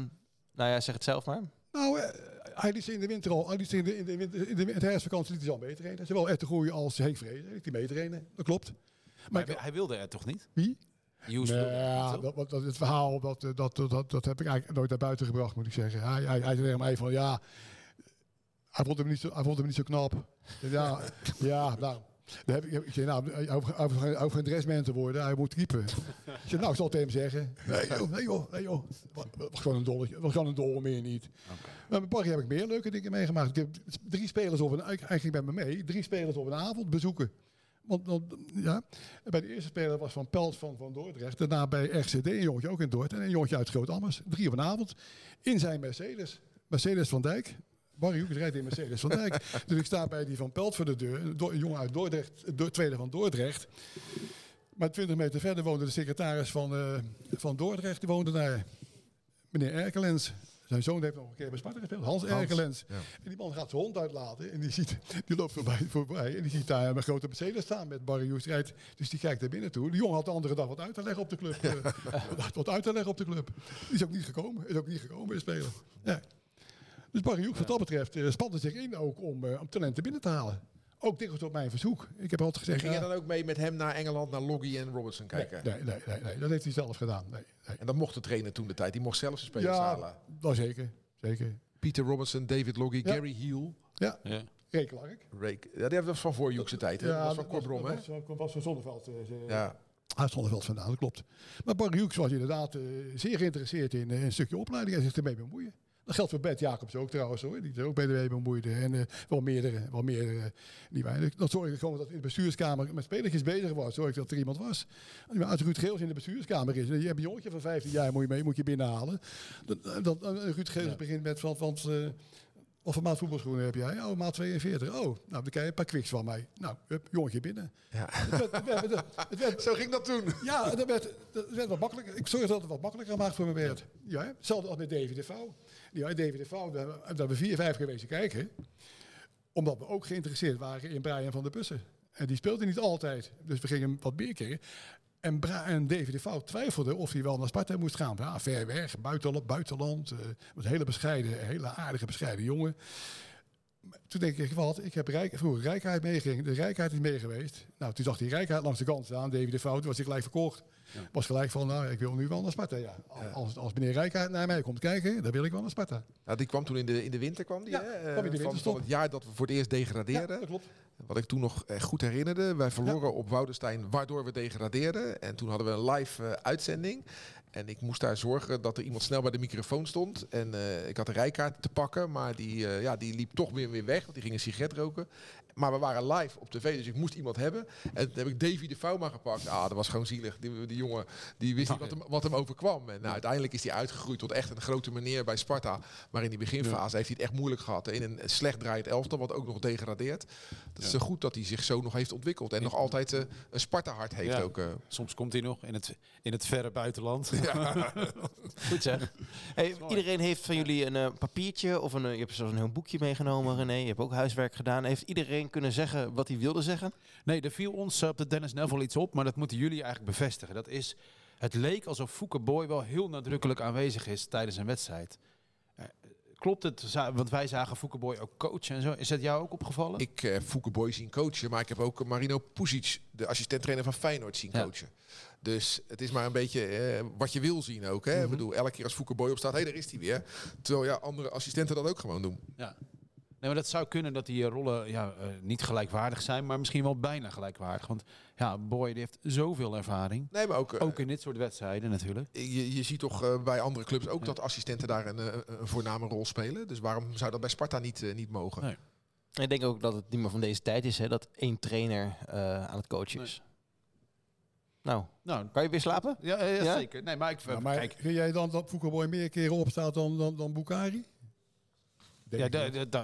nou ja, zeg het zelf maar. Nou, eh, hij liet ze in de winter al, hij liet ze in de, in de, winter, in de, in de herfstvakantie liet hij al meetrainen. Zowel Ed de Groei als Henk Vrezen hij meetrainen. Dat klopt. Maar Maar hij wilde er toch niet? wie? Ja, dat, dat, dat- het verhaal, dat, eh, dat, dat, dat, dat heb ik eigenlijk nooit naar buiten gebracht, moet ik zeggen. Hij, hij, hij zei tegen mij van, ja, hij vond hem niet zo, hij vond hem niet zo knap. Ja, ja, nou, dan heb ik, ik zei, nou, hij hoeft, hij hoeft geen- hij hoeft geen dressman te worden, hij moet keeper. Ik zei, nou, ik zal tegen hem zeggen. Nee joh, nee joh, nee joh. Was, gewoon een dolletje, was gewoon een dol, meer niet. Maar met Barry heb ik meer leuke dingen meegemaakt. Ik heb drie spelers op een, ging bij me mee, drie spelers op een avond bezoeken. Want, want, ja, bij de eerste speler was Van Pelt van, van Dordrecht. Daarna bij RCD, een jongetje ook in Dordrecht. En een jongetje uit Groot-Ammers. Drie op een avond. In zijn Mercedes. Mercedes van Dijk. Barry Hoekes rijdt in Mercedes van Dijk. dus ik sta bij die Van Pelt voor de deur. Een jongen uit Dordrecht. Do tweede van Dordrecht. Maar 20 meter verder woonde de secretaris van, eh, van Dordrecht. Die woonde daar. Meneer Erkelens. Zijn zoon heeft nog een keer bij Sparta gespeeld. Hans, Hans, Erkelens. ja. En die man gaat zijn hond uitlaten. En die, ziet, die loopt voorbij, voorbij. En die ziet daar een grote Mercedes staan met Barry. Dus die kijkt naar binnen toe. Die jongen had de andere dag wat uit te leggen op de club. eh, wat- uit te leggen op de club. Die is ook niet gekomen. Is ook niet gekomen bij de speler. Ja. Dus Barry Hoek, wat dat betreft, eh, spande zich in ook om, eh, om talenten binnen te halen. Ook dikwijls op mijn verzoek. Ik heb altijd gezegd... ging je ja, dan ook mee met hem naar Engeland, naar Loggy en Robertson kijken? nee, nee, nee, nee, dat heeft hij zelf gedaan. Nee, nee. En dat mocht de trainer toen de tijd. Die mocht zelf zijn spelers halen. Ja, dat zeker. Zeker. Peter Robertson, David Loggy, Ja. Gary Heel. Ja, Ja. Ray Clark. Rake. Ja, die was van voor Hoekse tijd. Hè? dat was van Corbrom, hè? dat was, van Zonneveld. eh, ze- Ja. Uit Zonneveld vandaan, dat klopt. Maar Barry Hoeks was inderdaad eh, zeer geïnteresseerd in eh, een stukje opleiding en zich ermee bemoeien. Dat geldt voor Bert Jacobs ook trouwens hoor, die er ook bij de bemoeide. En eh, wel meerdere, wel meerdere. Die wij, dat zorgde gewoon dat in de bestuurskamer met spelertjes bezig was. Zorgde dat er iemand was. Als Ruud Geels in de bestuurskamer is, en je hebt een jongetje van 15 jaar moet je, mee, moet je binnenhalen. Eh, Ruud Geels begint met van, eh, wat voor maat voetbalschoenen heb jij? Oh, maat 42. Oh, nou, dan krijg je een paar kwiks van mij. Nou, hup, jongetje binnen. Ja. Het werd, het werd- het werd- het werd- Zo ging dat toen. ja, dat werd, dat werd wat makkelijker. Ik zorg dat het wat makkelijker gemaakt voor me werd. Ja, hetzelfde als met David de Vouw. Ja, David de Vouw, daar hebben we vier, vijf geweest kijken. Omdat we ook geïnteresseerd waren in Brian van der Bussen. En die speelde niet altijd. Dus we gingen wat meer kijken. En, Bra en David de Vouw twijfelde of hij wel naar Sparta moest gaan. Ja, ver weg, buitenland, buitenland. eh, een hele bescheiden, hele aardige, bescheiden jongen. Toen denk ik, wat, ik heb Rijk, vroeger Rijkaard meegegaan. De Rijkaard is mee geweest. Nou, toen zag hij Rijkaard langs de kant staan. David de toen was hij gelijk verkocht. Was gelijk van, nou, ik wil nu wel naar Sparta. Ja. Als, als meneer Rijkaard naar mij komt kijken, dan wil ik wel naar Sparta. Nou, die kwam toen in de, in de winter, kwam die, hè? kwam in de van, het jaar dat we voor het eerst Ja, degradeerden. dat klopt. Wat ik toen nog eh, goed herinnerde. Wij verloren op Woudenstein, waardoor we degradeerden. En toen hadden we een live eh, uitzending. En ik moest daar zorgen dat er iemand snel bij de microfoon stond. En eh, ik had een rijkaart te pakken, maar die, ja, die liep toch weer, weer weg. Want die ging een sigaret roken. Maar we waren live op tv, dus ik moest iemand hebben. En toen heb ik Davy de Vouwma gepakt. Ah, dat was gewoon zielig. Die, die jongen die wist niet wat hem, wat hem overkwam. En nou, uiteindelijk is hij uitgegroeid tot echt een grote meneer bij Sparta. Maar in die beginfase heeft hij het echt moeilijk gehad. In een slecht draaiend elftal, wat ook nog degradeert. Het is eh, goed dat hij zich zo nog heeft ontwikkeld. En nog altijd eh, een Sparta-hart heeft Ja. ook. eh. Soms komt hij nog in het, in het verre buitenland. Goed zeg. Hey, iedereen heeft van jullie een eh, papiertje of een, je hebt zo'n heel boekje meegenomen, René. Je hebt ook huiswerk gedaan. Heeft iedereen kunnen zeggen wat hij wilde zeggen? Nee, er viel ons eh, op de Dennis Neville iets op, maar dat moeten jullie eigenlijk bevestigen. Dat is, het leek alsof Fouke Boy wel heel nadrukkelijk aanwezig is tijdens een wedstrijd. Eh, klopt het? Want wij zagen Fouke Boy ook coachen en zo. Is dat jou ook opgevallen? Ik heb Fouke Boy zien coachen, maar ik heb ook Marino Pusic, de assistent-trainer van Feyenoord, zien Ja. coachen. Dus het is maar een beetje eh, wat je wil zien ook. Hè? Ik bedoel, elke keer als Fouke Boy opstaat, hé, hey, daar is hij weer. Terwijl ja, andere assistenten dat ook gewoon doen. Ja. Nee, maar dat zou kunnen dat die eh, rollen ja, eh, niet gelijkwaardig zijn, maar misschien wel bijna gelijkwaardig. Want ja, Boy die heeft zoveel ervaring. Nee, maar ook, eh, Ook in dit soort wedstrijden natuurlijk. je, je ziet toch bij andere clubs ook dat assistenten daar een, een voorname rol spelen. Dus waarom zou dat bij Sparta niet, niet mogen? Nee. Ik denk ook dat het niet meer van deze tijd is, hè, dat één trainer eh, aan het coachen is. Nou, Nou, kan je weer slapen? ja, ja, Ja? zeker. Nee, maar ik Ja, maar kijk. vind jij dan dat Foukeboy meer keren opstaat dan, dan, dan Bukari? Ja,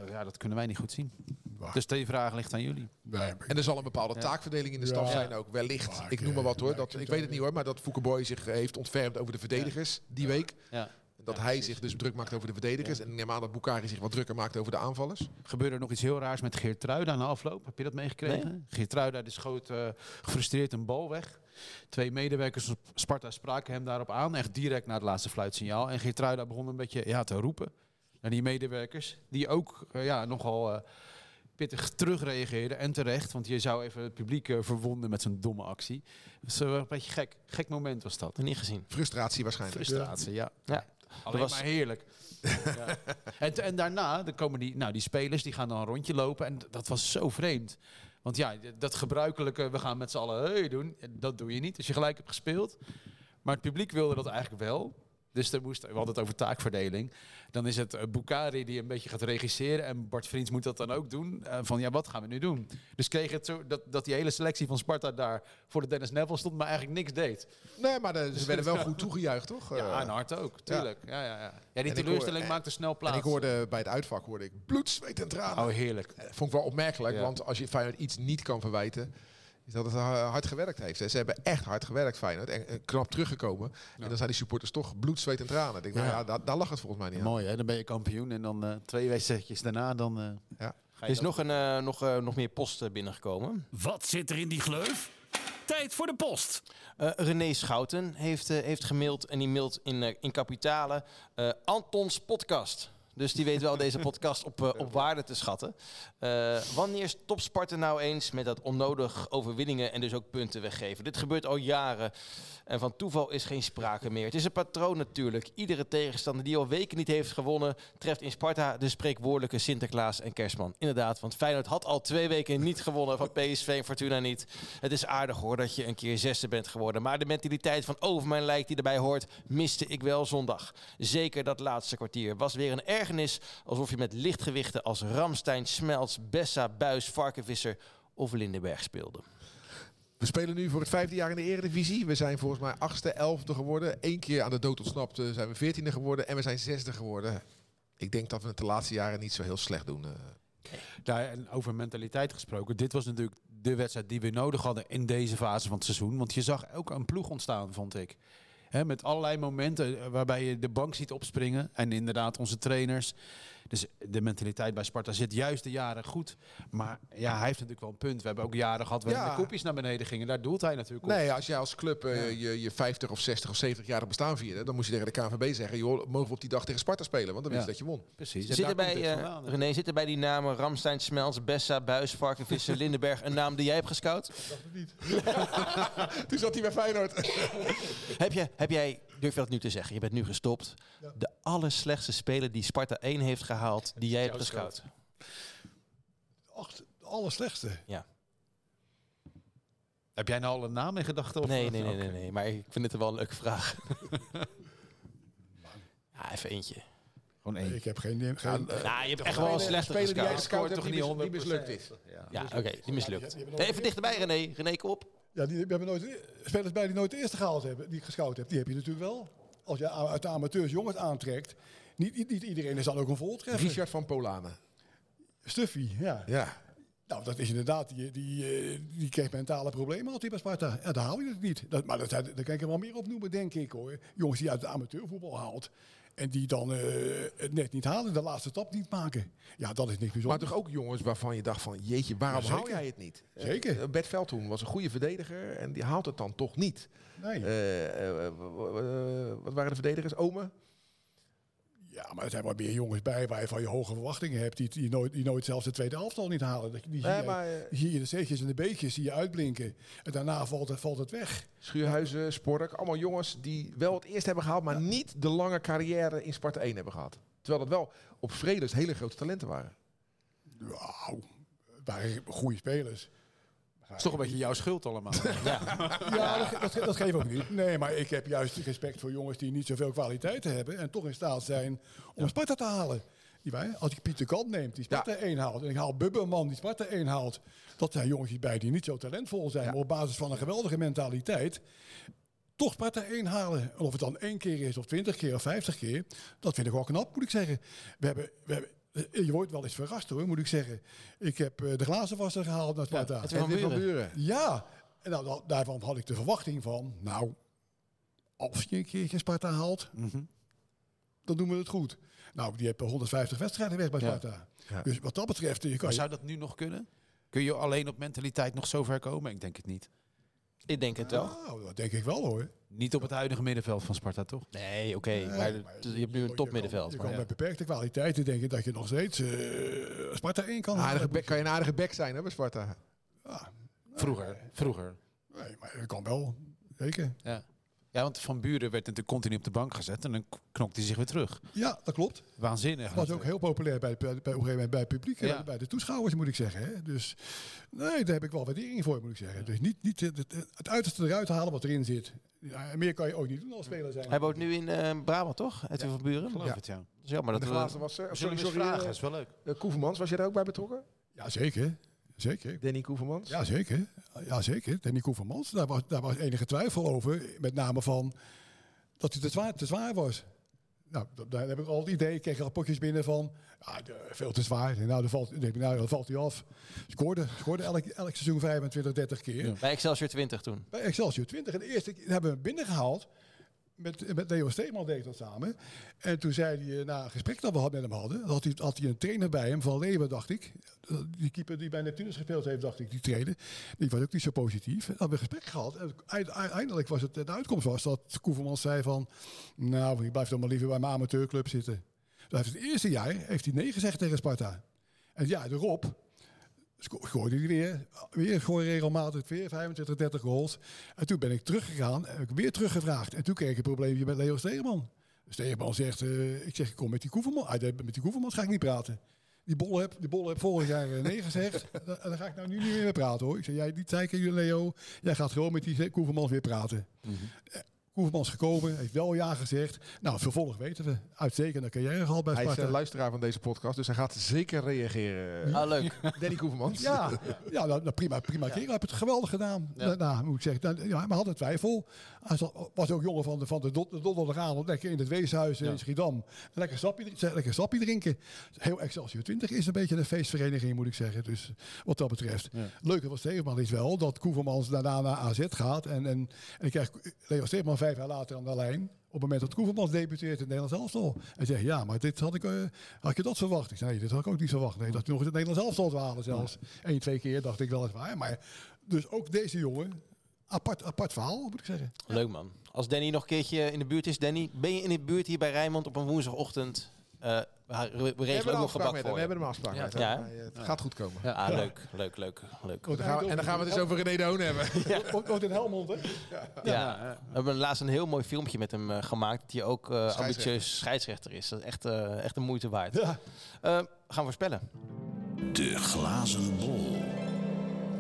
ja, dat kunnen wij niet goed zien. Waar. Dus die vraag ligt aan jullie. Nee, En er zal een bepaalde Ja. taakverdeling in de staf Ja. zijn ook. Wellicht, ik noem maar wat hoor. ja, Dat, ik weet het niet hoor, maar dat Foukeboy zich eh, heeft ontfermd over de verdedigers die week. Ja. Dat Ja, hij precies. zich dus druk maakt over de verdedigers. En ik neem aan dat Bukari zich wat drukker maakt over de aanvallers. Gebeurde er nog iets heel raars met Geert Truida na afloop? Heb je dat meegekregen? Geert Truida die schoot eh, gefrustreerd een bal weg. Twee medewerkers van Sparta spraken hem daarop aan. Echt direct na het laatste fluitsignaal. En Geert Truida begon een beetje ja, te roepen naar die medewerkers. Die ook eh, ja, nogal eh, pittig terugreageerden. En terecht, want je zou even het publiek eh, verwonden met zo'n domme actie. Dus eh, een beetje gek. Gek moment was dat. Niet gezien. Frustratie waarschijnlijk. Frustratie, ja. Ja. Alleen was- maar heerlijk. ja. en, en daarna dan komen die, nou, die spelers die gaan dan een rondje lopen. En dat was zo vreemd. Want ja, dat gebruikelijke, we gaan met z'n allen hey doen, dat doe je niet als je gelijk hebt gespeeld. Maar het publiek wilde dat eigenlijk wel. Dus er moest, we hadden het over taakverdeling. Dan is het uh, Bukari die een beetje gaat regisseren. En Bart Vriends moet dat dan ook doen. Eh, van ja, wat gaan we nu doen? Dus kreeg het zo dat, dat die hele selectie van Sparta daar voor de Dennis Neville stond, maar eigenlijk niks deed. Nee, maar de- ze werden wel goed toegejuicht, toch? Ja, Eh, en hard ook, tuurlijk. Ja, ja, ja. ja die teleurstelling maakte snel plaats. en ik hoorde bij het uitvak hoorde ik bloed, zweet en tranen. Oh, heerlijk. Eh, Vond ik wel opmerkelijk, Ja. want als je Feyenoord iets niet kan verwijten, is dat het ha- hard gewerkt heeft. Ze hebben echt hard gewerkt, Feyenoord. En, knap teruggekomen. En dan zijn die supporters toch bloed, zweet en tranen. Ik denk, nou Ja. daar, daar lag het volgens mij niet aan. Mooi hè, dan ben je kampioen en dan eh, twee wedstrijdjes daarna dan... eh, Ja. ga Er is nog, een, eh, nog, eh, nog meer post binnengekomen. Wat zit er in die gleuf? Tijd voor de post. Eh, René Schouten heeft, eh, heeft gemaild en die mailt in, in kapitalen eh, Antons podcast. Dus die weet wel deze podcast op, eh, op waarde te schatten. Eh, wanneer stopt Sparta nou eens met dat onnodig overwinningen en dus ook punten weggeven? Dit gebeurt al jaren en van toeval is geen sprake meer. Het is een patroon natuurlijk. Iedere tegenstander die al weken niet heeft gewonnen, treft in Sparta de spreekwoordelijke Sinterklaas en Kerstman. Inderdaad, want Feyenoord had al twee weken niet gewonnen van PSV en Fortuna niet. Het is aardig hoor dat je een keer zesde bent geworden. Maar de mentaliteit van over mijn lijk die erbij hoort, miste ik wel zondag. Zeker dat laatste kwartier was weer een ergernis alsof je met lichtgewichten als Ramstein, Smelts, Bessa, Buis, Varkenvisser of Lindenberg speelde. We spelen nu voor het vijfde jaar in de Eredivisie. We zijn volgens mij achtste, elfde geworden. Eén keer aan de dood ontsnapt eh, zijn we veertiende geworden. En we zijn zesde geworden. Ik denk dat we het de laatste jaren niet zo heel slecht doen. eh. Ja, en over mentaliteit gesproken. Dit was natuurlijk de wedstrijd die we nodig hadden in deze fase van het seizoen. Want je zag ook een ploeg ontstaan, vond ik. Hè, met allerlei momenten eh, waarbij je de bank ziet opspringen. En inderdaad onze trainers. Dus de mentaliteit bij Sparta zit juist de jaren goed. Maar ja, hij heeft natuurlijk wel een punt. We hebben ook jaren gehad waarin Ja. de kopjes naar beneden gingen. Daar doelt hij natuurlijk op. Nee, als jij als club eh, je, je 50 of 60 of 70 jaar bestaan vierde, dan moest je tegen de KNVB zeggen, joh, mogen we op die dag tegen Sparta spelen? Want dan wist je Ja. dat je won. Precies. En Zitten bij, het eh. René, zitten bij die namen Ramstein, Smelts, Bessa, Buis, Varkenvisser, Lindenberg een naam die jij hebt gescout? Toen zat hij bij Feyenoord. Heb, je, heb jij, durf je dat nu te zeggen, je bent nu gestopt, de allerslechtste speler die Sparta 1 heeft gehaald, die jij hebt gescout? Ach, de allerslechtste. Heb jij nou al een naam in gedachten? of- Nee, nee, nee, nee, nee, maar ik vind het wel een leuke vraag. ja, even eentje. Gewoon één. Ik heb geen... geen Nou, je hebt echt wel een slechte speler die jij gescout. toch die, niet die 100%. mislukt is. Ja, oké, die mislukt. Ja, die hebben Nee, even dichterbij René. René, kom op. Ja, die, we hebben nooit, spelers bij die nooit de eerste gehaald hebben, die ik gescout heb, die heb je natuurlijk wel. Als je uit de amateurs jongens aantrekt, niet, niet, iedereen is dan ook een voltreffer. Richard van Polanen. Stuffy, ja. Ja. Nou, dat is inderdaad, die, die, eh, die kreeg mentale problemen altijd bij Sparta. Ja, daar haal je het niet. Dat, maar dat, daar kan ik er wel meer op noemen, denk ik hoor. Jongens die uit het amateurvoetbal haalt. En die dan eh, het net niet halen, de laatste stap niet maken. Ja, dat is niks Maar bijzonders. toch ook jongens waarvan je dacht van, jeetje, waarom Ja, zeker. jij het niet? Zeker. Eh, Bert Veldhoen was een goede verdediger en die haalt het dan toch niet. Nee. Eh, eh, eh, wat waren de verdedigers? Ome? Ja, maar er zijn wel meer jongens bij waar je van je hoge verwachtingen hebt. Die, die, nooit, die nooit zelfs de tweede elftal niet halen. Dat- Die zie, Nee, je, maar, zie je de C'tjes en de B'tjes zie je uitblinken. En daarna valt het, valt het weg. Schuurhuizen, Spork, allemaal jongens die wel het eerst hebben gehaald, maar niet de lange carrière in Sparta 1 hebben gehad. Terwijl dat wel op Vredes hele grote talenten waren. Wauw, het waren goede spelers. Dat is toch een beetje jouw schuld allemaal. Ja, dat, dat, dat geeft ook niet. Nee, maar ik heb juist respect voor jongens die niet zoveel kwaliteiten hebben. En toch in staat zijn om Sparta te halen. Als ik Pieter Kant neemt, die Sparta 1 haalt. En ik haal Bubberman, die Sparta 1 haalt. Dat zijn jongens bij die niet zo talentvol zijn. Maar op basis van een geweldige mentaliteit. Toch Sparta 1 halen. En of het dan één keer is, of twintig keer, of vijftig keer. Dat vind ik wel knap, moet ik zeggen. We hebben, we hebben je wordt wel eens verrast hoor, moet ik zeggen. Ik heb eh, de glazenwasser gehaald naar Sparta. het weer van Buren. Buren. Ja, en nou, da- daarvan had ik de verwachting van, nou, als je een keertje Sparta haalt, Mhm. dan doen we het goed. Nou, die hebben 150 wedstrijden weg bij. Sparta. Ja. Dus wat dat betreft, je kan Maar zou dat nu nog kunnen? Kun je alleen op mentaliteit nog zo ver komen? Ik denk het niet. Ik denk het wel. Nou, dat denk ik wel hoor. Niet op het huidige middenveld van Sparta, toch? Nee, oké. Nee, maar je hebt nu een topmiddenveld. Je maar kan ja. met beperkte kwaliteiten denken dat je nog steeds eh, Sparta 1 kan Een aardige halen. bek, kan je een aardige bek zijn hè, bij Sparta? Ja, Vroeger. Vroeger. nee, maar dat kan wel. Zeker. Ja. Ja, want Van Buren werd natuurlijk continu op de bank gezet en dan knokte hij zich weer terug. Ja, dat klopt. Waanzinnig. was ook heel populair bij, bij, bij, op een gegeven moment bij het publiek, Ja. en bij de toeschouwers moet ik zeggen. Hè. Dus nee, daar heb ik wel waardering voor moet ik zeggen. Dus niet, niet het, het, het uiterste eruit halen wat erin zit. Ja, en meer kan je ook niet doen als speler zijn. Hij woont nu in eh, Brabant, toch? Edwin van Buren? Geloof Ja. het, ja. Dat is jammer De dat we... glazen was er. We Sorry, zullen sorry. vragen, eh, is wel leuk. eh, Koevermans, was je daar ook bij betrokken? Ja, zeker. Zeker. Danny Koevermans? Ja, zeker. Ja, zeker. Danny Koevermans, daar was, daar was enige twijfel over. Met name van dat hij te zwaar, te zwaar was. Nou, daar heb ik al het idee. Ik kreeg rapportjes binnen van, ja, veel te zwaar. En Nou, dan valt, ik denk, nou, dan valt hij af. Scoorde, scoorde elk, elk seizoen 25, 30 keer. Ja. Bij Excelsior 20 toen. Bij Excelsior 20. En de eerste keer hebben we hem binnengehaald. Met, met Leo Steeman deed dat samen. En toen zei hij, eh, na een gesprek dat we had met hem hadden, had hij, hij een trainer bij hem van Leeuwen, dacht ik. Die keeper die bij Neptunus gespeeld heeft, dacht ik, die trainer. Die was ook niet zo positief. We hebben een gesprek gehad. En eind- uiteindelijk was het, de uitkomst was dat Koevermans zei van, nou, ik blijf dan maar liever bij mijn amateurclub zitten. Dus heeft het eerste jaar heeft hij nee gezegd tegen Sparta. En ja, erop scoorde hij weer. Weer gewoon regelmatig weer 25, 30 goals. En toen ben ik teruggegaan en heb ik weer teruggevraagd. En toen kreeg ik een probleempje met Leo Stegeman. Stegeman zegt, eh, ik zeg, ik kom met die Koeverman. Ah, met die Koevermans ga ik niet praten. Die bol heb, die bol heb vorig jaar eh, nee gezegd. En daar ga ik nou nu niet meer mee praten hoor. Ik zeg, jij niet zeiken, Leo. Jij gaat gewoon met die Koevermans weer praten. Eh, Koevermans gekomen, heeft wel ja gezegd. Nou, vervolg weten we. Uitstekende carrière gehad bij Hij is Sparta. eh, luisteraar van deze podcast, dus hij gaat zeker reageren. Ah, leuk. Danny Koevermans. Ja, ja nou, nou, prima, prima kerel. Hij heeft het geweldig gedaan. Ja. Daarna moet ik zeggen, nou, ja, maar had een twijfel. Hij was ook jongen van de, van de, do- de donderdagavond, lekker in het weeshuis in Schiedam. Lekker sappie, lekker sappie drinken. Heel Excelsior 20 is een beetje een feestvereniging, moet ik zeggen. Dus wat dat betreft. Ja. Leuke van Stegeman is wel dat Koevermans daarna naar AZ gaat. En, en, en ik krijg Leo Stegeman vijf jaar later aan de lijn. Op het moment dat Koevermans debuteert in het Nederlands elftal. En zegt, ja, maar dit had ik, eh, had je dat verwacht? Ik zei, nee, dit had ik ook niet verwacht. Nee, dat hij nog het Nederlands elftal zou halen zelfs. Eén, twee keer dacht ik wel eens waar. Maar dus ook deze jongen, apart, apart verhaal, moet ik zeggen. Leuk man. Als Danny nog een keertje in de buurt is. Danny, ben je in de buurt hier bij Rijnmond op een woensdagochtend? Eh, we, regelen ook nog gebak hem. voor We hebben een afspraak Ja. met hem. Ja. Eh, Het gaat goed komen. Ja. Ah, leuk, leuk, leuk, leuk. Dan gaan we- en dan gaan we het dus over René de Hoon hebben. Ook, ook in Helmond, hè? Ja, we hebben laatst een heel mooi filmpje met hem eh, gemaakt. Hij ook eh, ambitieus scheidsrechter is. Dat is echt, eh, echt een moeite waard. Ja. Gaan we voorspellen. De glazen bol.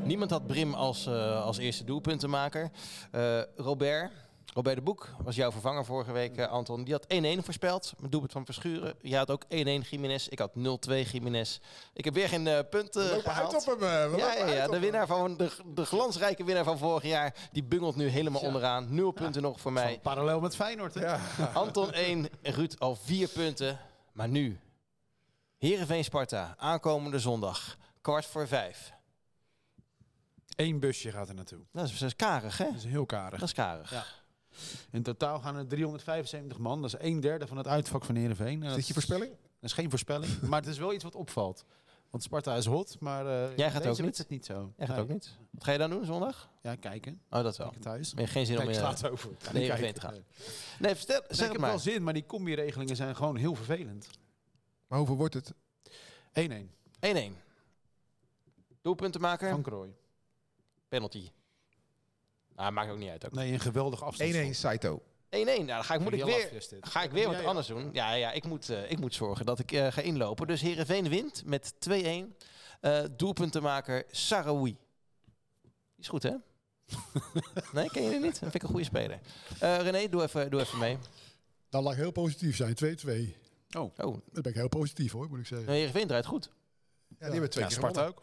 Niemand had Brim als, eh, als eerste doelpuntenmaker. Eh, Robert, Robert de Boek was jouw vervanger vorige week, eh, Anton. Die had 1-1 voorspeld. Met doelpunt van Verschuren. Jij had ook 1-1 Jiménez. Ik had 0-2 Jiménez. Ik heb weer geen eh, punten We lopen gehaald. uit op hem. eh, we Ja, lopen ja, uit ja, de winnaar van de, de glansrijke winnaar van vorig jaar, die bungelt nu helemaal Ja. onderaan. Nul punten nog voor mij. Parallel met Feyenoord, hè? Ja. Anton 1 en Ruud al 4 punten. Maar nu, Heerenveen Sparta, aankomende zondag, kwart voor vijf. Eén busje gaat er naartoe. Dat is, dat is karig, hè? Dat is heel karig. Dat is karig. Ja. In totaal gaan er 375 man. Dat is een derde van het uitvak van Heerenveen. En Is dit je voorspelling? Dat is geen voorspelling. maar het is wel iets wat opvalt. Want Sparta is hot, maar uh, Jij gaat ook niet? het niet zo. Jij gaat Nee. ook niet. Wat ga je dan doen zondag? Ja, kijken. Oh, dat wel. Kijken thuis. Geen zin om in slaat over. Nee, te gaan. Nee. Nee, vertel, Nee, zeg ik het heb wel maar. zin, maar die combi-regelingen zijn gewoon heel vervelend. 1-1. Maar hoeveel wordt het? 1-1. Doelpuntenmaker, Van Krooi. penalty. Nou, maakt ook niet uit. ook. Nee, een geweldig afstand. 1-1 Saito. 1-1, nou, dan ga ik, moet ik weer, ga ik weer wat anders doen. Ja, ja ik, moet, eh, ik moet zorgen dat ik eh, ga inlopen. Dus Heerenveen wint met 2-1. Eh doelpuntenmaker Sarawi. Is goed, hè? nee, ken je die niet? Dat vind ik een goede speler. Eh, René, doe even, doe even mee. Dan lag heel positief zijn, 2-2. Oh, Dan ben ik heel positief hoor, moet ik zeggen. nou, Heerenveen draait goed. Ja, die hebben twee Ja, keer Sparta ook.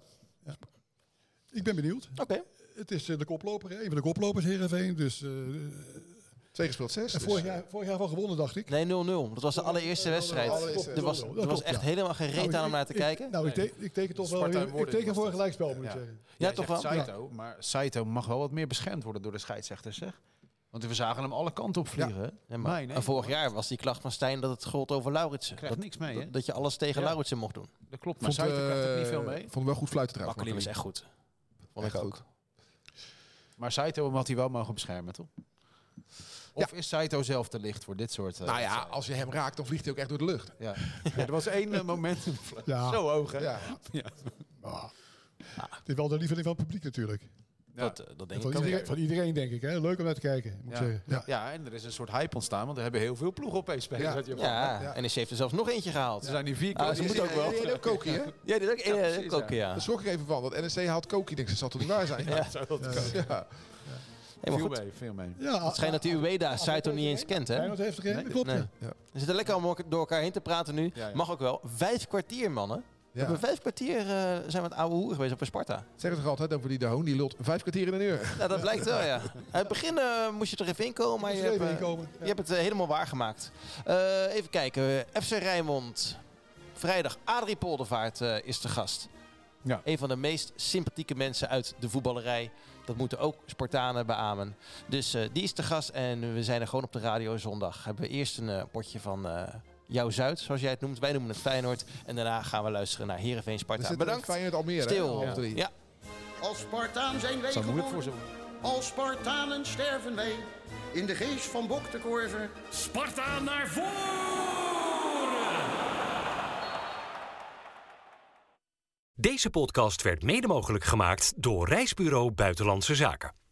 Ik ben benieuwd. Oké. Het is eh, de koploper, een van de koplopers Heerenveen. Dus eh, Twee gespeeld zes. En dus, vorig jaar, vorig jaar wel gewonnen, dacht ik. Nee, 0-0. Dat was de allereerste wedstrijd. allereerste. Er was, Dat er was echt ja. helemaal geen reet Nou, aan om naar te ik- kijken. Nou, ik, te- ik teken toch wel Sparta weer- ik teken voor een gelijkspel, moet ik Ja. zeggen. Ja, toch wel? Saito, maar Saito mag wel wat meer beschermd worden door de scheidsrechters, zeg. Want we zagen hem alle kanten op vliegen. Ja, maar, Nee, nee, en vorig jaar was die klacht van Stijn dat het gold over Lauritsen. Krijgt Dat, niks mee, hè? dat, je alles tegen Ja. Lauritsen mocht doen. Dat klopt, maar Saito krijgt ook niet eh, veel mee. Vond hem wel goed fluiten trouwens. Makkelie was echt goed. Vond ik ook. Maar Saito had hij wel mogen beschermen, toch? Of is Saito zelf te licht voor dit soort... eh, Nou ja, als je hem raakt, dan vliegt hij ook echt door de lucht. Ja. ja, er was één eh, moment Ja. zo hoog, hè? Ja. Ah. Het is wel de lieveling van het publiek natuurlijk. Dat, eh, dat denk Van ik ook. iedereen, van iedereen, denk ik. Hè. Leuk om naar te kijken, moet Ja. ik zeggen. Ja. Ja, en er is een soort hype ontstaan, want er hebben heel veel ploegen opeens spelen. Ja. en NEC heeft er zelfs nog eentje gehaald. Er zijn hier vier Ah, moeten ook wel. Die hele Koki, hè? Ja, die ook, Ja, ja, precies, ook, ja. ja. Daar schrok ik even van. Dat NSC haalt Koki. Ik denk, ze zal toch niet waar zijn? Ja. Ja. Hey, Veel goed, mee, veel mee. Ja, het schijnt dat die Ueda Saito niet eens kent, hè? Feyenoord heeft er geen, Nee. klopt. Nee. ja. We zitten lekker allemaal door elkaar heen te praten nu. Ja, ja. Mag ook wel. Vijf kwartier, mannen. We Ja. hebben vijf kwartier uh, zijn we het oude hoer geweest op een Sparta. Zeggen toch altijd over die de Hoon, die lult vijf kwartier in een uur. Nou, dat blijkt wel, ja. Aan het begin eh, moest je er even in komen, maar je hebt, eh, inkomen, ja. je hebt het helemaal waargemaakt. Even kijken. FC Rijnmond. Vrijdag. Adrie Poldervaart is de gast. Ja. Een van de meest sympathieke mensen uit de voetballerij. Dat moeten ook Spartanen beamen. Dus die is de gast en we zijn er gewoon op de radio zondag. Hebben we eerst een potje van jouw Zuid, zoals jij het noemt. Wij noemen het Feyenoord. En daarna gaan we luisteren naar Heerenveen Sparta. Bedankt. Feyenoord Almere. Stil. half drie. Ja. Als Spartaan zijn wij geboren. Als Spartanen sterven wij. In de geest van Bok de Korver. Sparta naar voren! Deze podcast werd mede mogelijk gemaakt door Reisbureau Buitenlandse Zaken.